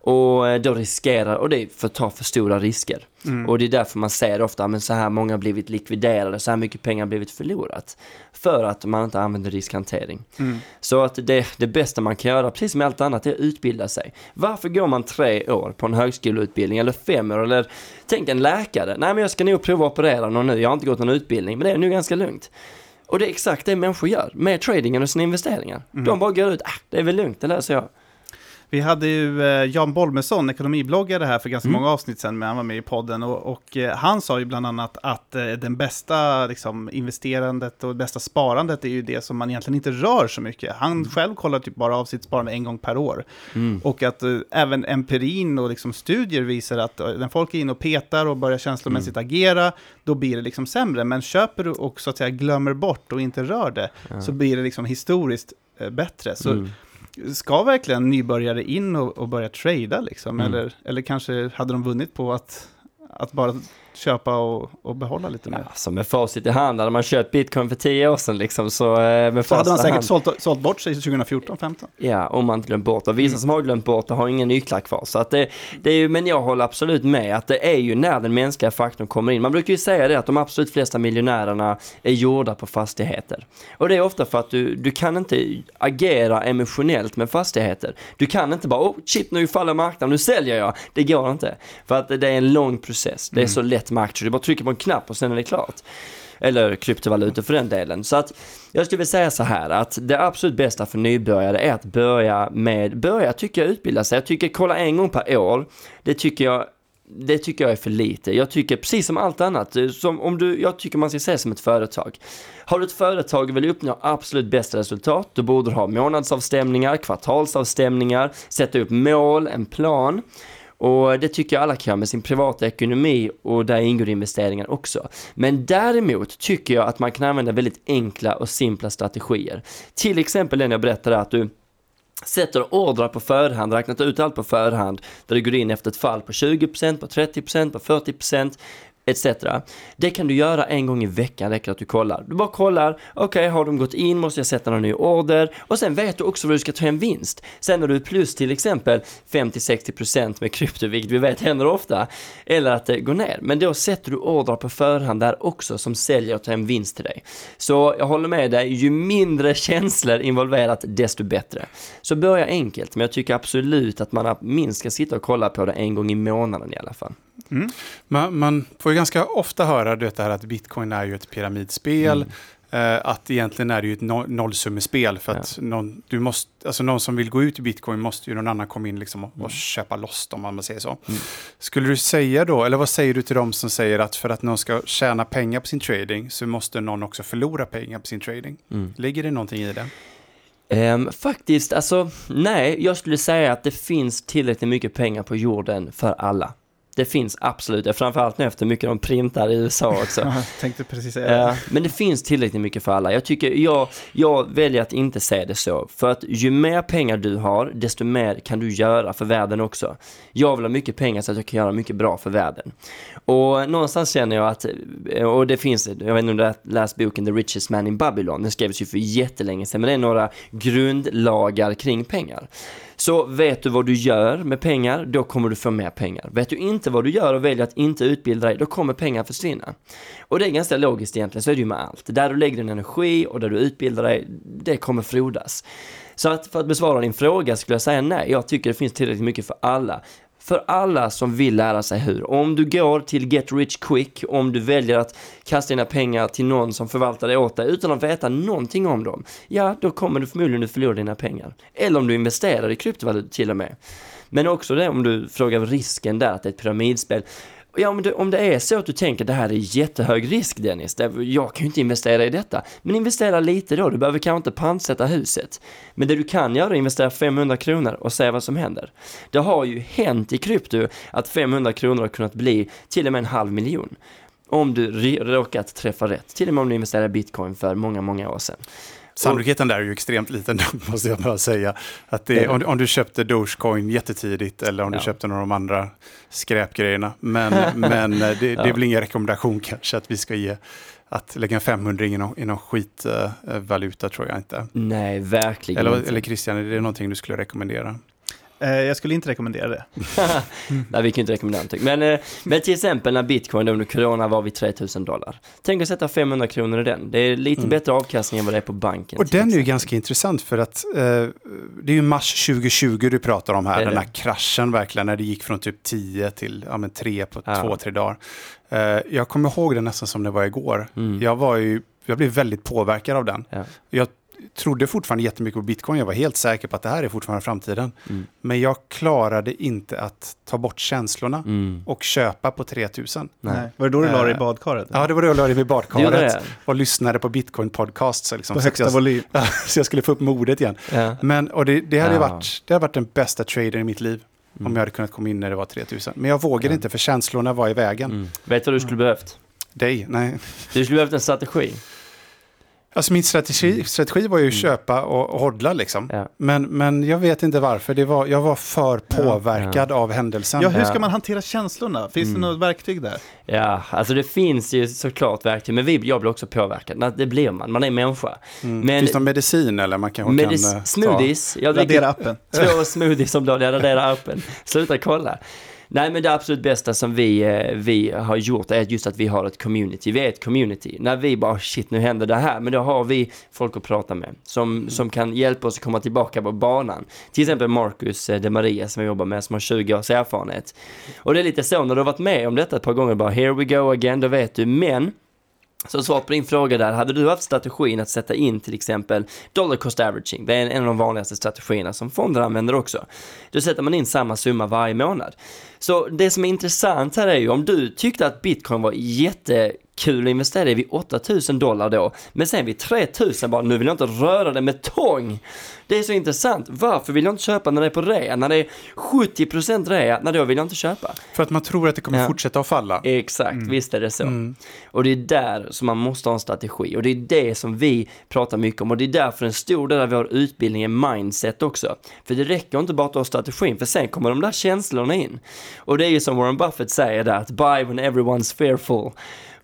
Och eh, då riskerar, och det är för att ta för stora risker. Mm. Och det är därför man ser ofta, men så här många har blivit likviderade, så här mycket pengar har blivit förlorat. För att man inte använder riskhantering. Mm. Så att det, det bästa man kan göra, precis som med allt annat, är att utbilda sig. Varför går man tre år på en högskoleutbildning, eller fem år, eller tänk en läkare. Nej men jag ska nog prova att operera någon nu, jag har inte gått någon utbildning, men det är nu ganska lugnt. Och det är exakt det människor gör med tradingen och sina investeringar. Mm. De bara går ut, ah, det är väl lugnt, det löser jag. Vi hade ju eh, Jan Bolmesson, ekonomibloggare här för ganska mm. många avsnitt sedan, men han var med i podden. Och, och eh, han sa ju bland annat att eh, den bästa liksom, investerandet och bästa sparandet är ju det som man egentligen inte rör så mycket. Han mm. själv kollar typ bara av sitt sparande en gång per år. Mm. Och att även empirin och liksom, studier visar att när folk är inne och petar och börjar känslomässigt mm. agera, då blir det liksom sämre. Men köper du och så att säga glömmer bort och inte rör det, så blir det liksom historiskt bättre. Så mm ska verkligen nybörjare in och, och börja trada liksom? Mm. Eller, eller kanske hade de vunnit på att, att bara köpa och, och behålla lite mer. Ja, så med facit i hand, hade man köpt bitcoin för tio år sedan liksom, så eh, med Så hade man säkert hand... sålt, sålt bort sig 2014, 15 Ja, om man inte glömt bort det. Vissa mm. som har glömt bort det har ingen nycklar kvar. Så att det, det är ju, men jag håller absolut med att det är ju när den mänskliga faktorn kommer in. Man brukar ju säga det att de absolut flesta miljonärerna är gjorda på fastigheter. Och det är ofta för att du, du kan inte agera emotionellt med fastigheter. Du kan inte bara, oh shit nu faller marknaden, nu säljer jag. Det går inte. För att det är en lång process. Det är mm. så lätt med aktier. Du bara trycker på en knapp och sen är det klart. Eller kryptovalutor för den delen. Så att jag skulle vilja säga så här att det absolut bästa för nybörjare är att börja med, börja tycker jag utbilda sig. Jag tycker kolla en gång per år, det tycker jag det tycker jag är för lite. Jag tycker precis som allt annat, som om du, jag tycker man ska se som ett företag. Har du ett företag och vill uppnå absolut bästa resultat, då borde du ha månadsavstämningar, kvartalsavstämningar, sätta upp mål, en plan. Och det tycker jag alla kan med sin privata ekonomi och där ingår investeringar också. Men däremot tycker jag att man kan använda väldigt enkla och simpla strategier. Till exempel den jag berättade att du sätter ordrar på förhand, räknat ut allt på förhand, där du går in efter ett fall på 20%, på 30%, på 40%, etc. Det kan du göra en gång i veckan, räcker att du kollar. Du bara kollar, okej, okay, har de gått in, måste jag sätta någon ny order? Och sen vet du också vad du ska ta hem vinst. Sen när du är plus till exempel 50-60% med krypto, vilket vi vet händer ofta, eller att det går ner. Men då sätter du ordrar på förhand där också som säljer och tar hem vinst till dig. Så jag håller med dig, ju mindre känslor involverat, desto bättre. Så börja enkelt, men jag tycker absolut att man minst ska sitta och kolla på det en gång i månaden i alla fall. Mm. Man, man, får ju ganska ofta höra det här att bitcoin är ju ett pyramidspel. Mm. Uh, att egentligen är det ju ett no nollsummespel för att ja. någon, du måste, alltså någon som vill gå ut i bitcoin måste ju någon annan komma in liksom och, mm. och köpa loss om man säger så. Mm. Skulle du säga då, eller vad säger du till dem som säger att för att någon ska tjäna pengar på sin trading så måste någon också förlora pengar på sin trading? Mm. Ligger det någonting i det? Um, faktiskt, alltså nej, jag skulle säga att det finns tillräckligt mycket pengar på jorden för alla. Det finns absolut, framförallt nu efter mycket de printar i USA också. jag tänkte precis säga det. Men det finns tillräckligt mycket för alla. Jag tycker, jag, jag väljer att inte se det så. För att ju mer pengar du har, desto mer kan du göra för världen också. Jag vill ha mycket pengar så att jag kan göra mycket bra för världen. Och någonstans känner jag att, och det finns, jag vet inte om du har läst boken The Richest Man in Babylon, den skrevs ju för jättelänge sedan, men det är några grundlagar kring pengar. Så vet du vad du gör med pengar, då kommer du få mer pengar. Vet du inte vad du gör och väljer att inte utbilda dig, då kommer pengar försvinna. Och det är ganska logiskt egentligen, så är det ju med allt. Där du lägger din energi och där du utbildar dig, det kommer frodas. Så att för att besvara din fråga skulle jag säga nej, jag tycker det finns tillräckligt mycket för alla för alla som vill lära sig hur. Om du går till Get Rich Quick, om du väljer att kasta dina pengar till någon som förvaltar det åt dig utan att veta någonting om dem, ja, då kommer du förmodligen att förlora dina pengar. Eller om du investerar i kryptovalutor till och med. Men också det om du frågar risken där, att det är ett pyramidspel. Ja, om det, om det är så att du tänker det här är jättehög risk Dennis, jag kan ju inte investera i detta. Men investera lite då, du behöver kanske inte pantsätta huset. Men det du kan göra är att investera 500 kronor och se vad som händer. Det har ju hänt i krypto att 500 kronor har kunnat bli till och med en halv miljon. Om du råkat träffa rätt, till och med om du investerar i bitcoin för många, många år sedan. Sannolikheten där är ju extremt liten, måste jag bara säga. Att det, om, om, du köpte Dogecoin jättetidigt eller om ja. du köpte några av de andra skräpgrejerna. Men, men eh, det, det är väl ingen rekommendation kanske att vi ska ge att lägga en 500 i någon, i någon skitvaluta tror jag inte. Nej, verkligen eller, inte. Eller Christian, är det någonting du skulle rekommendera? Eh, jag skulle inte rekommendera det. Nej, vi kan inte rekommendera någonting. Men, eh, men till exempel när bitcoin under corona var vid 3000 dollar. Tänk att sätta 500 kronor i den. Det är lite mm. bättre avkastning än vad det är på banken. Och den är ju ganska intressant för att eh, det är ju mars 2020 du pratar om här. Den här kraschen verkligen när det gick från typ 10 till ja, men 3 på ja. två, tre dagar. Eh, jag kommer ihåg det nästan som det var igår. Mm. Jag var ju jag blev väldigt påverkad av den. Ja. Jag trodde fortfarande jättemycket på bitcoin. Jag var helt säker på att det här är fortfarande framtiden. Mm. Men jag klarade inte att ta bort känslorna mm. och köpa på 3000. Nej. Var det då du la dig i eh, badkaret? Ja, det var då jag la dig i badkaret. Och lyssnade på bitcoin-podcasts. Liksom. På högsta volym. så jag skulle få upp modet igen. Ja. Men, och det, det hade ja. varit, det hade varit den bästa traden i mitt liv. Mm. Om jag hade kunnat komma in när det var 3000. Men jag vågade inte för känslorna var i vägen. Mm. Vet du vad du skulle behövt? Dig? Nej. Du skulle behövt en strategi. Alltså min strategi, mm. strategi var ju att mm. köpa och, hodla liksom. Ja. Men, men jag vet inte varför. Det var, jag var för påverkad ja. av händelsen. Ja, hur ska man hantera känslorna? Finns mm. det något verktyg där? Ja, alltså det finns ju såklart verktyg, men vi, jag blir också påverkad. Det blir man, man är människa. Mm. Men, finns det någon medicin eller man kanske medis, kan... Smoothies. Jag radera appen. Två smoothies om dagen, radera appen. Sluta kolla. Nej men det absolut bästa som vi, eh, vi har gjort är just att vi har ett community. Vi är ett community. När vi bara shit nu händer det här, men då har vi folk att prata med som, mm. som kan hjälpa oss att komma tillbaka på banan. Till exempel Marcus eh, de Maria som jag jobbar med som har 20 års erfarenhet. Och det är lite så när du har varit med om detta ett par gånger bara here we go again, då vet du. Men så svar på din fråga där, hade du haft strategin att sätta in till exempel dollar cost averaging, det är en av de vanligaste strategierna som fonder använder också. Då sätter man in samma summa varje månad. Så det som är intressant här är ju om du tyckte att bitcoin var jätte jättekul att investera i vid 8000 dollar då, men sen vid 3000 bara, nu vill jag inte röra det med tång. Det är så intressant. Varför vill jag inte köpa när det är på rea? När det är 70% rea, när då vill jag inte köpa? För att man tror att det kommer ja. fortsätta att falla. Exakt, mm. visst är det så. Mm. Och det är där som man måste ha en strategi. Och det är det som vi pratar mycket om. Och det är därför en stor del av vår utbildning är mindset också. För det räcker inte bara att ha strategin, för sen kommer de där känslorna in. Och det är ju som Warren Buffett säger där, att buy when everyone's fearful.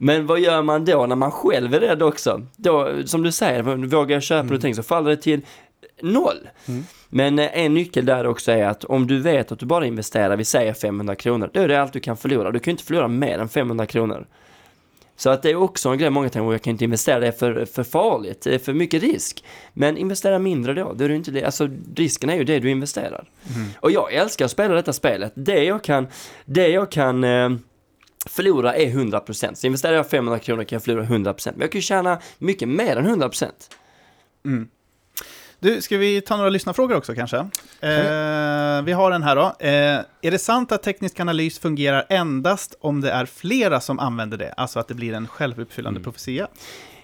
Men vad gör man då när man själv är rädd också? Då, som du säger, vågar jag köpa mm. någonting så faller det till noll. Mm. Men eh, en nyckel där också är att om du vet att du bara investerar, vi säger 500 kronor, då är det allt du kan förlora. Du kan inte förlora mer än 500 kronor. Så att det är också en grej många tänker, jag kan inte investera, det är för, för farligt, det är för mycket risk. Men investera mindre då, då är du inte, alltså risken är ju det du investerar. Mm. Och jag älskar att spela detta spelet. Det jag kan, det jag kan eh, förlora är 100%. Så investerar jag 500 kronor kan jag förlora 100%. Men jag kan ju tjäna mycket mer än 100%. Mm. Du, ska vi ta några lyssnarfrågor också kanske? Eh, vi har en här då. Eh, är det sant att teknisk analys fungerar endast om det är flera som använder det? Alltså att det blir en självuppfyllande mm. profetia?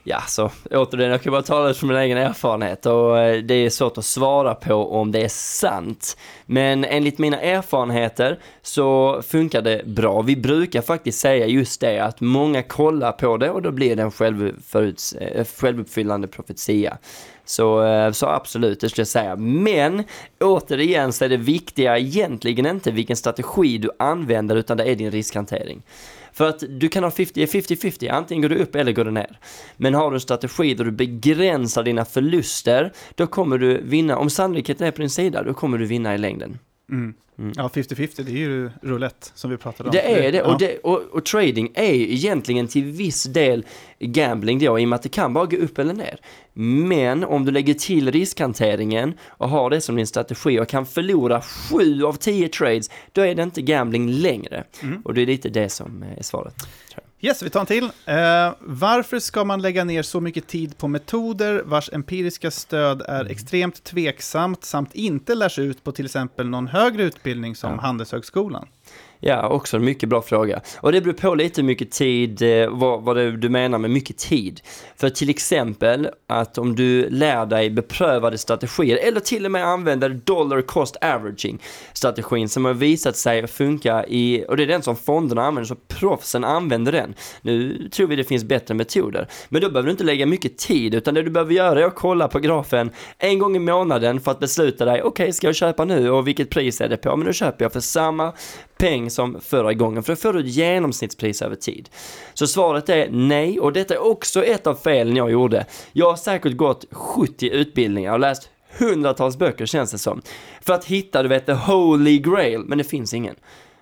Ja, så återigen, jag kan bara tala från min egen erfarenhet och eh, det är svårt att svara på om det är sant. Men enligt mina erfarenheter så funkar det bra. Vi brukar faktiskt säga just det att många kollar på det och då blir det en självföruts eh, självuppfyllande profetia. Så, eh, så absolut, det skulle jag säga. Men återigen så är det viktiga egentligen inte vilken strategi du använder utan det är din riskhantering. För att du kan ha 50-50, antingen går du upp eller går du ner. Men har du en strategi där du begränsar dina förluster, då kommer du vinna, om sannolikheten är på din sida, då kommer du vinna i längden. Mm. Mm. Ja, 50-50, det är ju roulette som vi pratade om. Det är det, Ja. och, det och, och trading är ju egentligen till viss del gambling då, i och med att det kan bara gå upp eller ner. Men om du lägger till riskhanteringen och har det som din strategi och kan förlora sju av tio trades, då är det inte gambling längre. Mm. Och det är lite det som är svaret. Yes, vi tar en till. Eh, varför ska man lägga ner så mycket tid på metoder vars empiriska stöd är Mm. extremt tveksamt samt inte lärs ut på till exempel någon högre utbildning som Ja. Handelshögskolan? Ja, också en mycket bra fråga. Och det beror på lite hur mycket tid, eh, vad, vad det, du menar med mycket tid. För till exempel att om du lär dig beprövade strategier eller till och med använder dollar cost averaging strategin som har visat sig funka i, och det är den som fonderna använder, så proffsen använder den. Nu tror vi det finns bättre metoder. Men då behöver du inte lägga mycket tid, utan det du behöver göra är att kolla på grafen en gång i månaden för att besluta dig, okej, ska jag köpa nu och vilket pris är det på? Men nu köper jag för samma peng som förra gången, för då får du ett genomsnittspris över tid. Så svaret är nej, och detta är också ett av felen jag gjorde. Jag har säkert gått 70 utbildningar och läst hundratals böcker känns det som. För att hitta, du vet, the holy grail, men det finns ingen.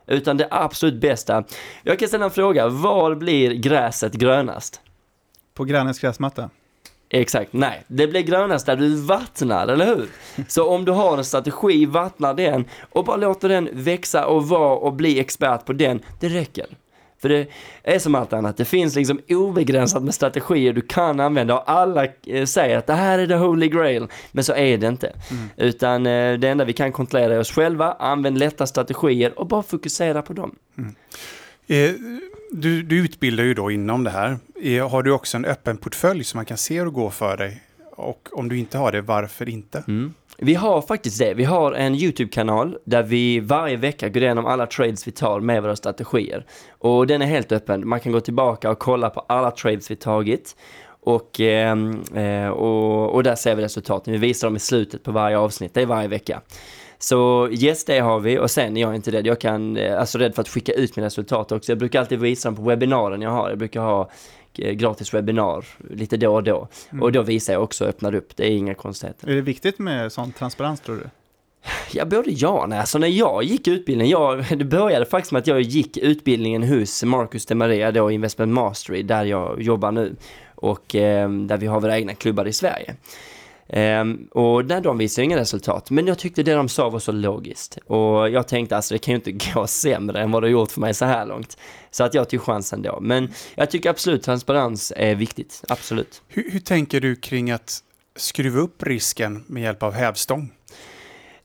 Utan det absolut bästa. Jag kan ställa en fråga, var blir gräset grönast? På grannens gräsmatta? Exakt, nej. Det blir grönast där du vattnar, eller hur? Så om du har en strategi, vattna den och bara låter den växa och vara och bli expert på den, det räcker. För det är som allt annat, det finns liksom obegränsat med strategier du kan använda och alla eh, säger att det här är the holy grail, men så är det inte. Utan eh, det enda vi kan kontrollera är oss själva, använd lätta strategier och bara fokusera på dem. Eh, du, du utbildar ju då inom det här. Eh, har du också en öppen portfölj som man kan se hur det går för dig? Och om du inte har det, varför inte? Mm. Vi har faktiskt det. Vi har en YouTube-kanal där vi varje vecka går igenom alla trades vi tar med våra strategier. Och den är helt öppen. Man kan gå tillbaka och kolla på alla trades vi tagit. Och, ehm, eh, och, och där ser vi resultaten. Vi visar dem i slutet på varje avsnitt. Det är varje vecka. Så yes, det har vi och sen är jag inte rädd. Jag kan, eh, alltså rädd för att skicka ut mina resultat också. Jag brukar alltid visa dem på webbinaren jag har. Jag brukar ha eh, gratis webbinar lite då och då. Och då visar jag också och öppnar upp. Det är inga konstigheter. Är det viktigt med sån transparens tror du? Ja, både ja och nej. Alltså när jag gick utbildningen, jag, det började faktiskt med att jag gick utbildningen hos Marcus de Maria då, Investment Mastery, där jag jobbar nu. Och eh, där vi har våra egna klubbar i Sverige. Um, och där de visade inga resultat. Men jag tyckte det de sa var så logiskt. Och jag tänkte alltså det kan ju inte gå sämre än vad det har gjort för mig så här långt. Så att jag tog chansen då. Men jag tycker absolut transparens är viktigt. Absolut. Hur, hur tänker du kring att skruva upp risken med hjälp av hävstång?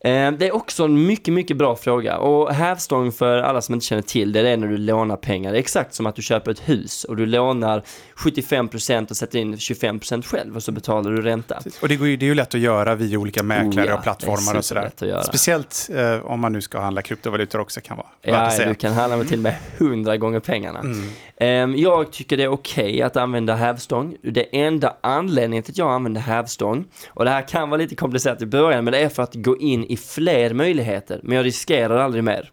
Eh, Det är också en mycket, mycket bra fråga. Och hävstång för alla som inte känner till det, det är när du lånar pengar. Det är exakt som att du köper ett hus och du lånar 75% och sätter in 25% själv och så betalar du ränta. Och det, går ju, det är ju lätt att göra via olika mäklare Oh ja, och plattformar och sådär. Speciellt eh, om man nu ska handla kryptovalutor också kan vara Ja, du kan handla med till och med 100 gånger pengarna. Mm. Ehm, Jag tycker det är okej att använda hävstång. Det enda anledningen till att jag använder hävstång, och det här kan vara lite komplicerat i början, men det är för att gå in i fler möjligheter, men jag riskerar aldrig mer.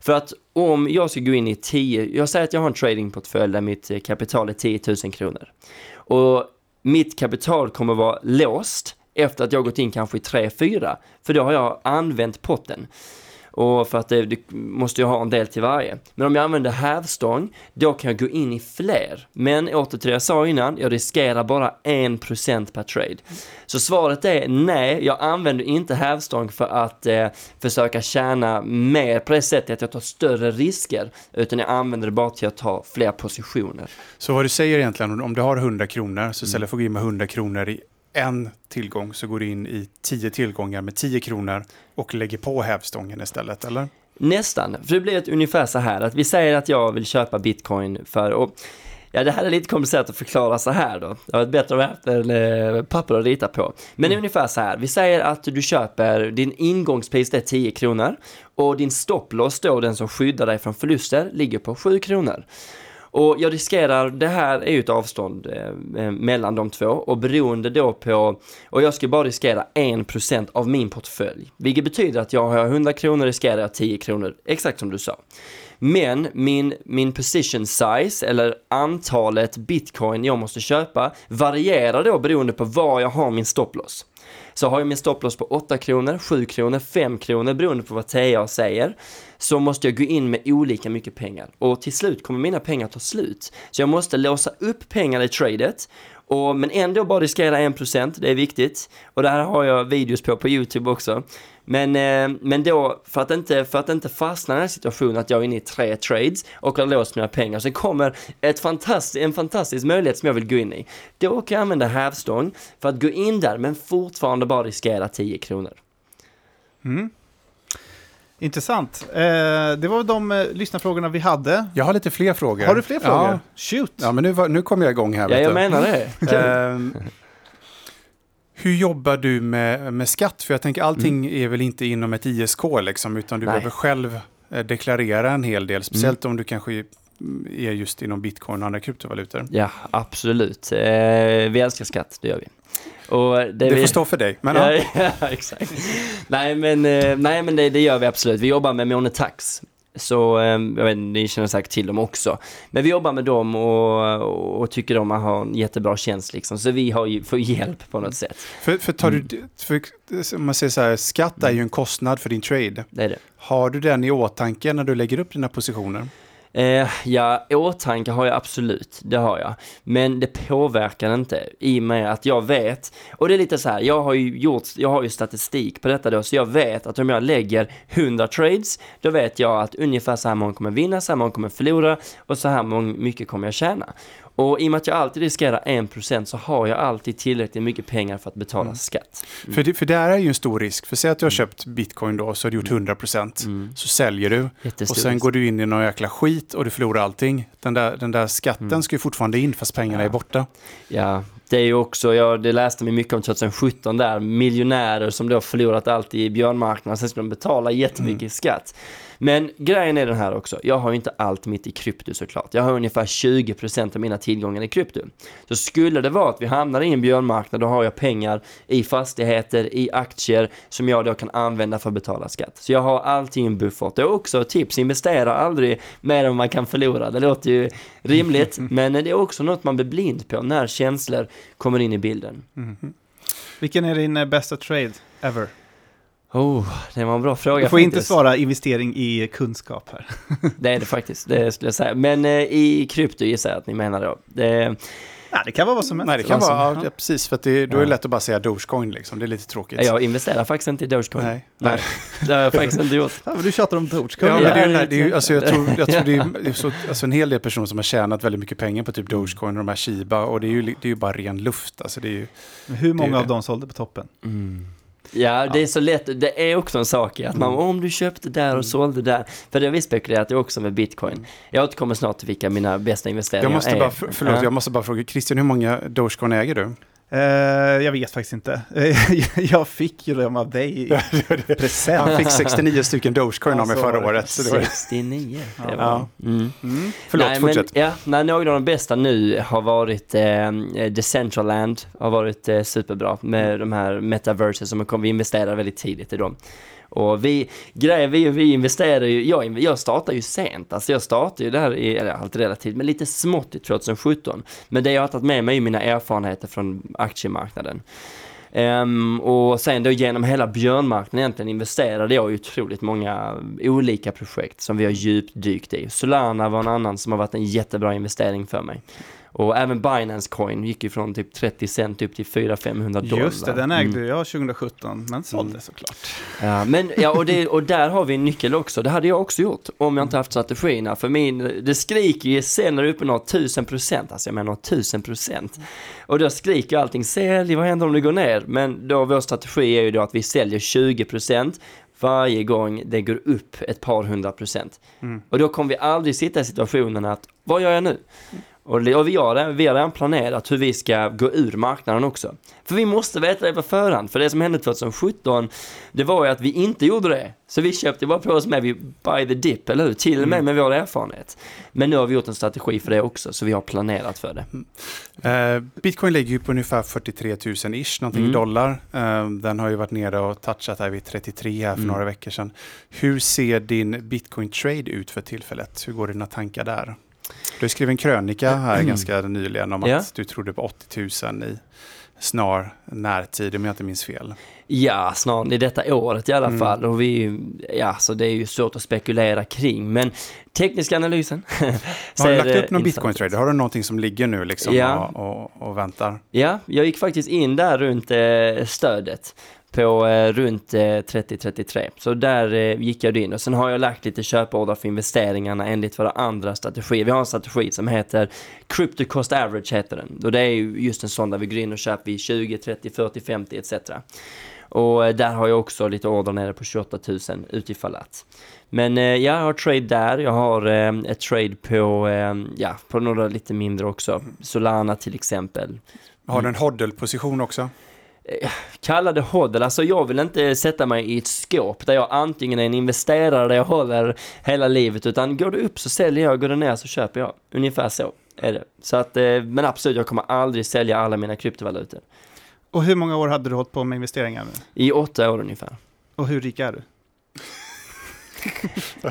För att om jag ska gå in i 10, jag säger att jag har en tradingportfölj där mitt eh, kapital är 10 000 kronor. Och mitt kapital kommer vara låst efter att jag gått in kanske i 3-4, för då har jag använt potten. Och för att det, det måste jag ha en del till varje. Men om jag använder hävstång, då kan jag gå in i fler. Men åter till det jag sa innan, jag riskerar bara 1% per trade. Så svaret är nej, jag använder inte hävstång för att eh, försöka tjäna mer på det sättet att jag tar större risker, utan jag använder det bara till att ta fler positioner. Så vad du säger egentligen, om du har 100 kronor, så istället för att gå in med 100 kronor i en tillgång så går du in i 10 tillgångar med 10 kronor och lägger på hävstången istället, eller? Nästan, för det blir ett ungefär så här att vi säger att jag vill köpa bitcoin för, och ja det här är lite komplicerat att förklara så här då. Det var bättre att ha haft en eh, papper att rita på. Men är ungefär så här, vi säger att du köper, din ingångspris det är 10 kronor och din stopploss då, den som skyddar dig från förluster, ligger på 7 kronor. Och jag riskerar, det här är ju ett avstånd eh, eh, mellan de två och beroende då på, och jag ska bara riskera 1% av min portfölj. Vilket betyder att jag har 100 kronor riskerar jag 10 kronor, exakt som du sa. Men min, min position size, eller antalet bitcoin jag måste köpa, varierar då beroende på var jag har min stopploss. Så har jag min stopploss på 8 kronor, 7 kronor, 5 kronor beroende på vad TA säger så måste jag gå in med olika mycket pengar och till slut kommer mina pengar ta slut. Så jag måste låsa upp pengar i tradet och, men ändå bara riskera 1%, det är viktigt. Och det här har jag videos på på YouTube också. Men, eh, men då, för att, inte, för att inte fastna i den här situationen att jag är inne i tre trades och har låst mina pengar, så kommer ett fantastisk, en fantastisk möjlighet som jag vill gå in i. Då kan jag använda hävstång för att gå in där, men fortfarande bara riskera 10 kronor. Mm. Intressant. Eh, det var de eh, lyssnarfrågorna vi hade. Jag har lite fler frågor. Har du fler frågor? Ja, Shoot! ja men nu, var- nu kommer jag igång här. Ja, vet jag du. menar det. Ehm, hur jobbar du med, med skatt? För jag tänker allting är väl inte inom ett ISK liksom, utan du Nej. behöver själv eh, deklarera en hel del, speciellt om du kanske mm, är just inom bitcoin och andra kryptovalutor. Ja, absolut. Eh, vi älskar skatt, det gör vi. Och det Det vi... får stå för dig. Men, ja. ja, ja, exakt. Nej, men, eh, nej, men det, det gör vi absolut. Vi jobbar med Monetax. Så eh, jag vet, ni känner säkert till dem också. Men vi jobbar med dem och, och tycker de har en jättebra tjänst liksom. Så vi har ju, får hjälp på något sätt. För, för tar Mm. du, för, om man säger så här, skatt är ju en kostnad för din trade. Det är det. Har du den i åtanke när du lägger upp dina positioner? Eh, ja, åtanke har jag absolut, det har jag. Men det påverkar inte i och med att jag vet, och det är lite så här, jag har ju gjort, jag har ju statistik på detta då, så jag vet att om jag lägger 100 trades, då vet jag att ungefär så här många kommer vinna, så här många kommer förlora och så här mycket kommer jag tjäna. Och i och med att jag alltid riskerar 1% så har jag alltid tillräckligt mycket pengar för att betala Mm. skatt. För, det, för det är ju en stor risk. För säg att du har köpt bitcoin då, så har du gjort 100%. Mm. Så säljer du. Och sen går du in i någon jäkla skit och du förlorar allting. Den där, den där skatten Mm. ska ju fortfarande in fast pengarna Ja. är borta. Ja, det är ju också, jag det läste mig mycket om 2017 där, miljonärer som då förlorat allt i björnmarknaden, sen ska de betala jättemycket i skatt. Men grejen är den här också, jag har ju inte allt mitt i krypto såklart. Jag har ungefär 20% av mina tillgångar i krypto. Så skulle det vara att vi hamnar i en björnmarknad, då har jag pengar i fastigheter, i aktier som jag då kan använda för att betala skatt. Så jag har allting i en buffert. Det är också ett tips, investera aldrig mer än man kan förlora. Det låter ju rimligt, men det är också något man blir blind på när känslor kommer in i bilden. Vilken är din eh, bästa trade ever? Oh, det var en bra fråga Du får inte faktiskt. svara investering i kunskap här. Det är det faktiskt, det skulle jag säga. Men eh, i krypto gissar jag att ni menar då. Det, Ja, det kan vara vad som helst. Nej, det kan vara, ja, precis, för att det, då är det Ja. lätt att bara säga Dogecoin liksom. Det är lite tråkigt. jag investerar faktiskt inte i Dogecoin. Nej. Nej, det har jag faktiskt inte gjort. Ja, men du tjatar om Dogecoin. Ja, men det är, ju det är ju, Ja, alltså, jag tror, jag tror det är, det är så, alltså en hel del personer som har tjänat väldigt mycket pengar på typ Dogecoin och de här Shiba och det är ju, det är ju bara ren luft. Alltså det är ju, Men Hur många Det är av dem sålde på toppen? Mm. Ja, det är så lätt. Det är också en sak i att man, om du köpte där och sålde där. För det har vi spekulerat i också med bitcoin. Jag återkommer snart till vilka mina bästa investeringar jag måste är. bara, för- förlåt, Ja. jag måste bara fråga, Christian, hur många Dogecoin äger du? Eh, jag vet faktiskt inte. Eh, jag fick ju dem av dig i present. Han fick 69 stycken Dogecoin av mig förra var det. året. Så det var, 69. Det var, Ja. mm. Mm. förlåt, nej, fortsätt. Men, ja, nej, några av de bästa nu har varit eh, Decentraland, har varit eh, superbra med de här metaverses som kom, vi investerade väldigt tidigt i dem. Och vi, grejen, vi, vi investerar ju, jag, jag startade ju sent, alltså jag startade ju där i, eller allt relativt, men lite smått i 2017. Men det jag har tagit med mig är mina erfarenheter från aktiemarknaden. Um, och sen då genom hela björnmarknaden egentligen investerade jag i otroligt många olika projekt som vi har djupdykt i. Solana var en annan som har varit en jättebra investering för mig. Och även Binance Coin gick ju från typ 30 cent upp till 400-500 dollar. Just det, den ägde Mm. jag 2017, men sålde såklart. Ja, men, ja, och, det, och där har vi en nyckel också. Det hade jag också gjort om jag inte haft strategierna. För min, det skriker ju sen när du är uppe några tusen procent, alltså jag menar tusen procent. Och då skriker allting sälj, vad händer om det går ner? Men då vår strategi är ju då att vi säljer 20 procent varje gång det går upp ett par hundra procent. Mm. Och då kommer vi aldrig sitta i situationen att, vad gör jag nu? Och, och vi, har, vi har redan planerat hur vi ska gå ur marknaden också. För vi måste veta det på förhand. För det som hände 2017, det var ju att vi inte gjorde det. Så vi köpte bara på oss med vi buy the dip, eller hur? Till och med med vår erfarenhet. Men nu har vi gjort en strategi för det också, så vi har planerat för det. Eh, Bitcoin ligger ju på ungefär 43 000 ish, någonting Mm. dollar. Eh, den har ju varit nere och touchat här vid 33 här för Mm. några veckor sedan. Hur ser din Bitcoin-trade ut för tillfället? Hur går dina tankar där? Du skrev en krönika här ganska nyligen om att Ja. du trodde på 80 000 i snar närtid, om jag inte minns fel. Ja, snart i detta året i alla Mm. fall. Och vi, ja, så det är ju svårt att spekulera kring. Men tekniska analysen. Har du lagt upp någon bitcoin-trader? Har du någonting som ligger nu liksom Ja. och, och, och väntar? Ja, jag gick faktiskt in där runt eh, stödet på eh, runt eh, 30-33. Så där eh, gick jag in och sen har jag lagt lite köporder för investeringarna enligt våra andra strategier. Vi har en strategi som heter Crypto Cost Average heter den. Och det är ju just en sån där vi går in och köper vid 20, 30, 40, 50 etc. Och eh, där har jag också lite order nere på 28 000 utifall att. Men eh, jag har trade där, jag har eh, ett trade på, eh, ja, på några lite mindre också. Solana till exempel. Har du en hodl-position också? Kalla det hodl, alltså jag vill inte sätta mig i ett skåp där jag antingen är en investerare där jag håller hela livet utan går det upp så säljer jag, går det ner så köper jag. Ungefär så är det. Så att, eh, men absolut, jag kommer aldrig sälja alla mina kryptovalutor. Och hur många år hade du hållit på med investeringar? nu? I åtta år ungefär. Och hur rik är du?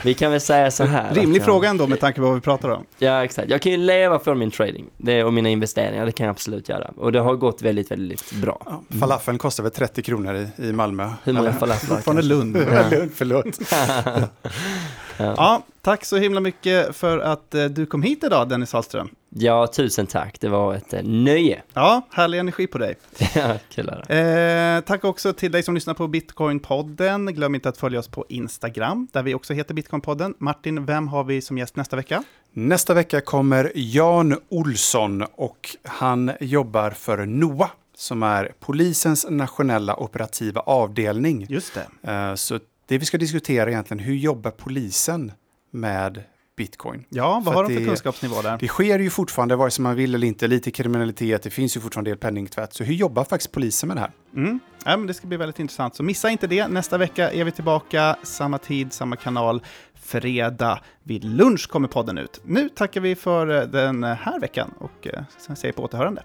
Vi kan väl säga så här. Rimlig jag, fråga ändå med tanke på vad vi pratar om. Ja, exakt. Jag kan ju leva för min trading det, och mina investeringar, det kan jag absolut göra. Och det har gått väldigt, väldigt bra. Ja, falafeln kostar väl 30 kronor i, i Malmö? Hur många falaflar Fortfarande? Lund. Eller, Förlåt. Ja, tack så himla mycket för att eh, du kom hit idag, Dennis Hallström. Ja, tusen tack. Det var ett eh, nöje. Ja, härlig energi på dig. Ja, Kul. Eh, tack också till dig som lyssnar på Bitcoin-podden. Glöm inte att följa oss på Instagram, där vi också heter Bitcoin-podden. Martin, vem har vi som gäst nästa vecka? Nästa vecka kommer Jan Olsson och han jobbar för NOA som är polisens nationella operativa avdelning. Just det. Eh, Så det vi ska diskutera är egentligen, hur jobbar polisen med bitcoin? Ja, vad har de för det- kunskapsnivå där? Det sker ju fortfarande, vare sig man vill eller inte, lite kriminalitet, det finns ju fortfarande del penningtvätt. Så hur jobbar faktiskt polisen med det här? Mm. Ja, men det ska bli väldigt intressant. Så missa inte det. Nästa vecka är vi tillbaka, samma tid, samma kanal. Fredag vid lunch kommer podden ut. Nu tackar vi för eh, den här veckan och eh, sen säger på återhörande.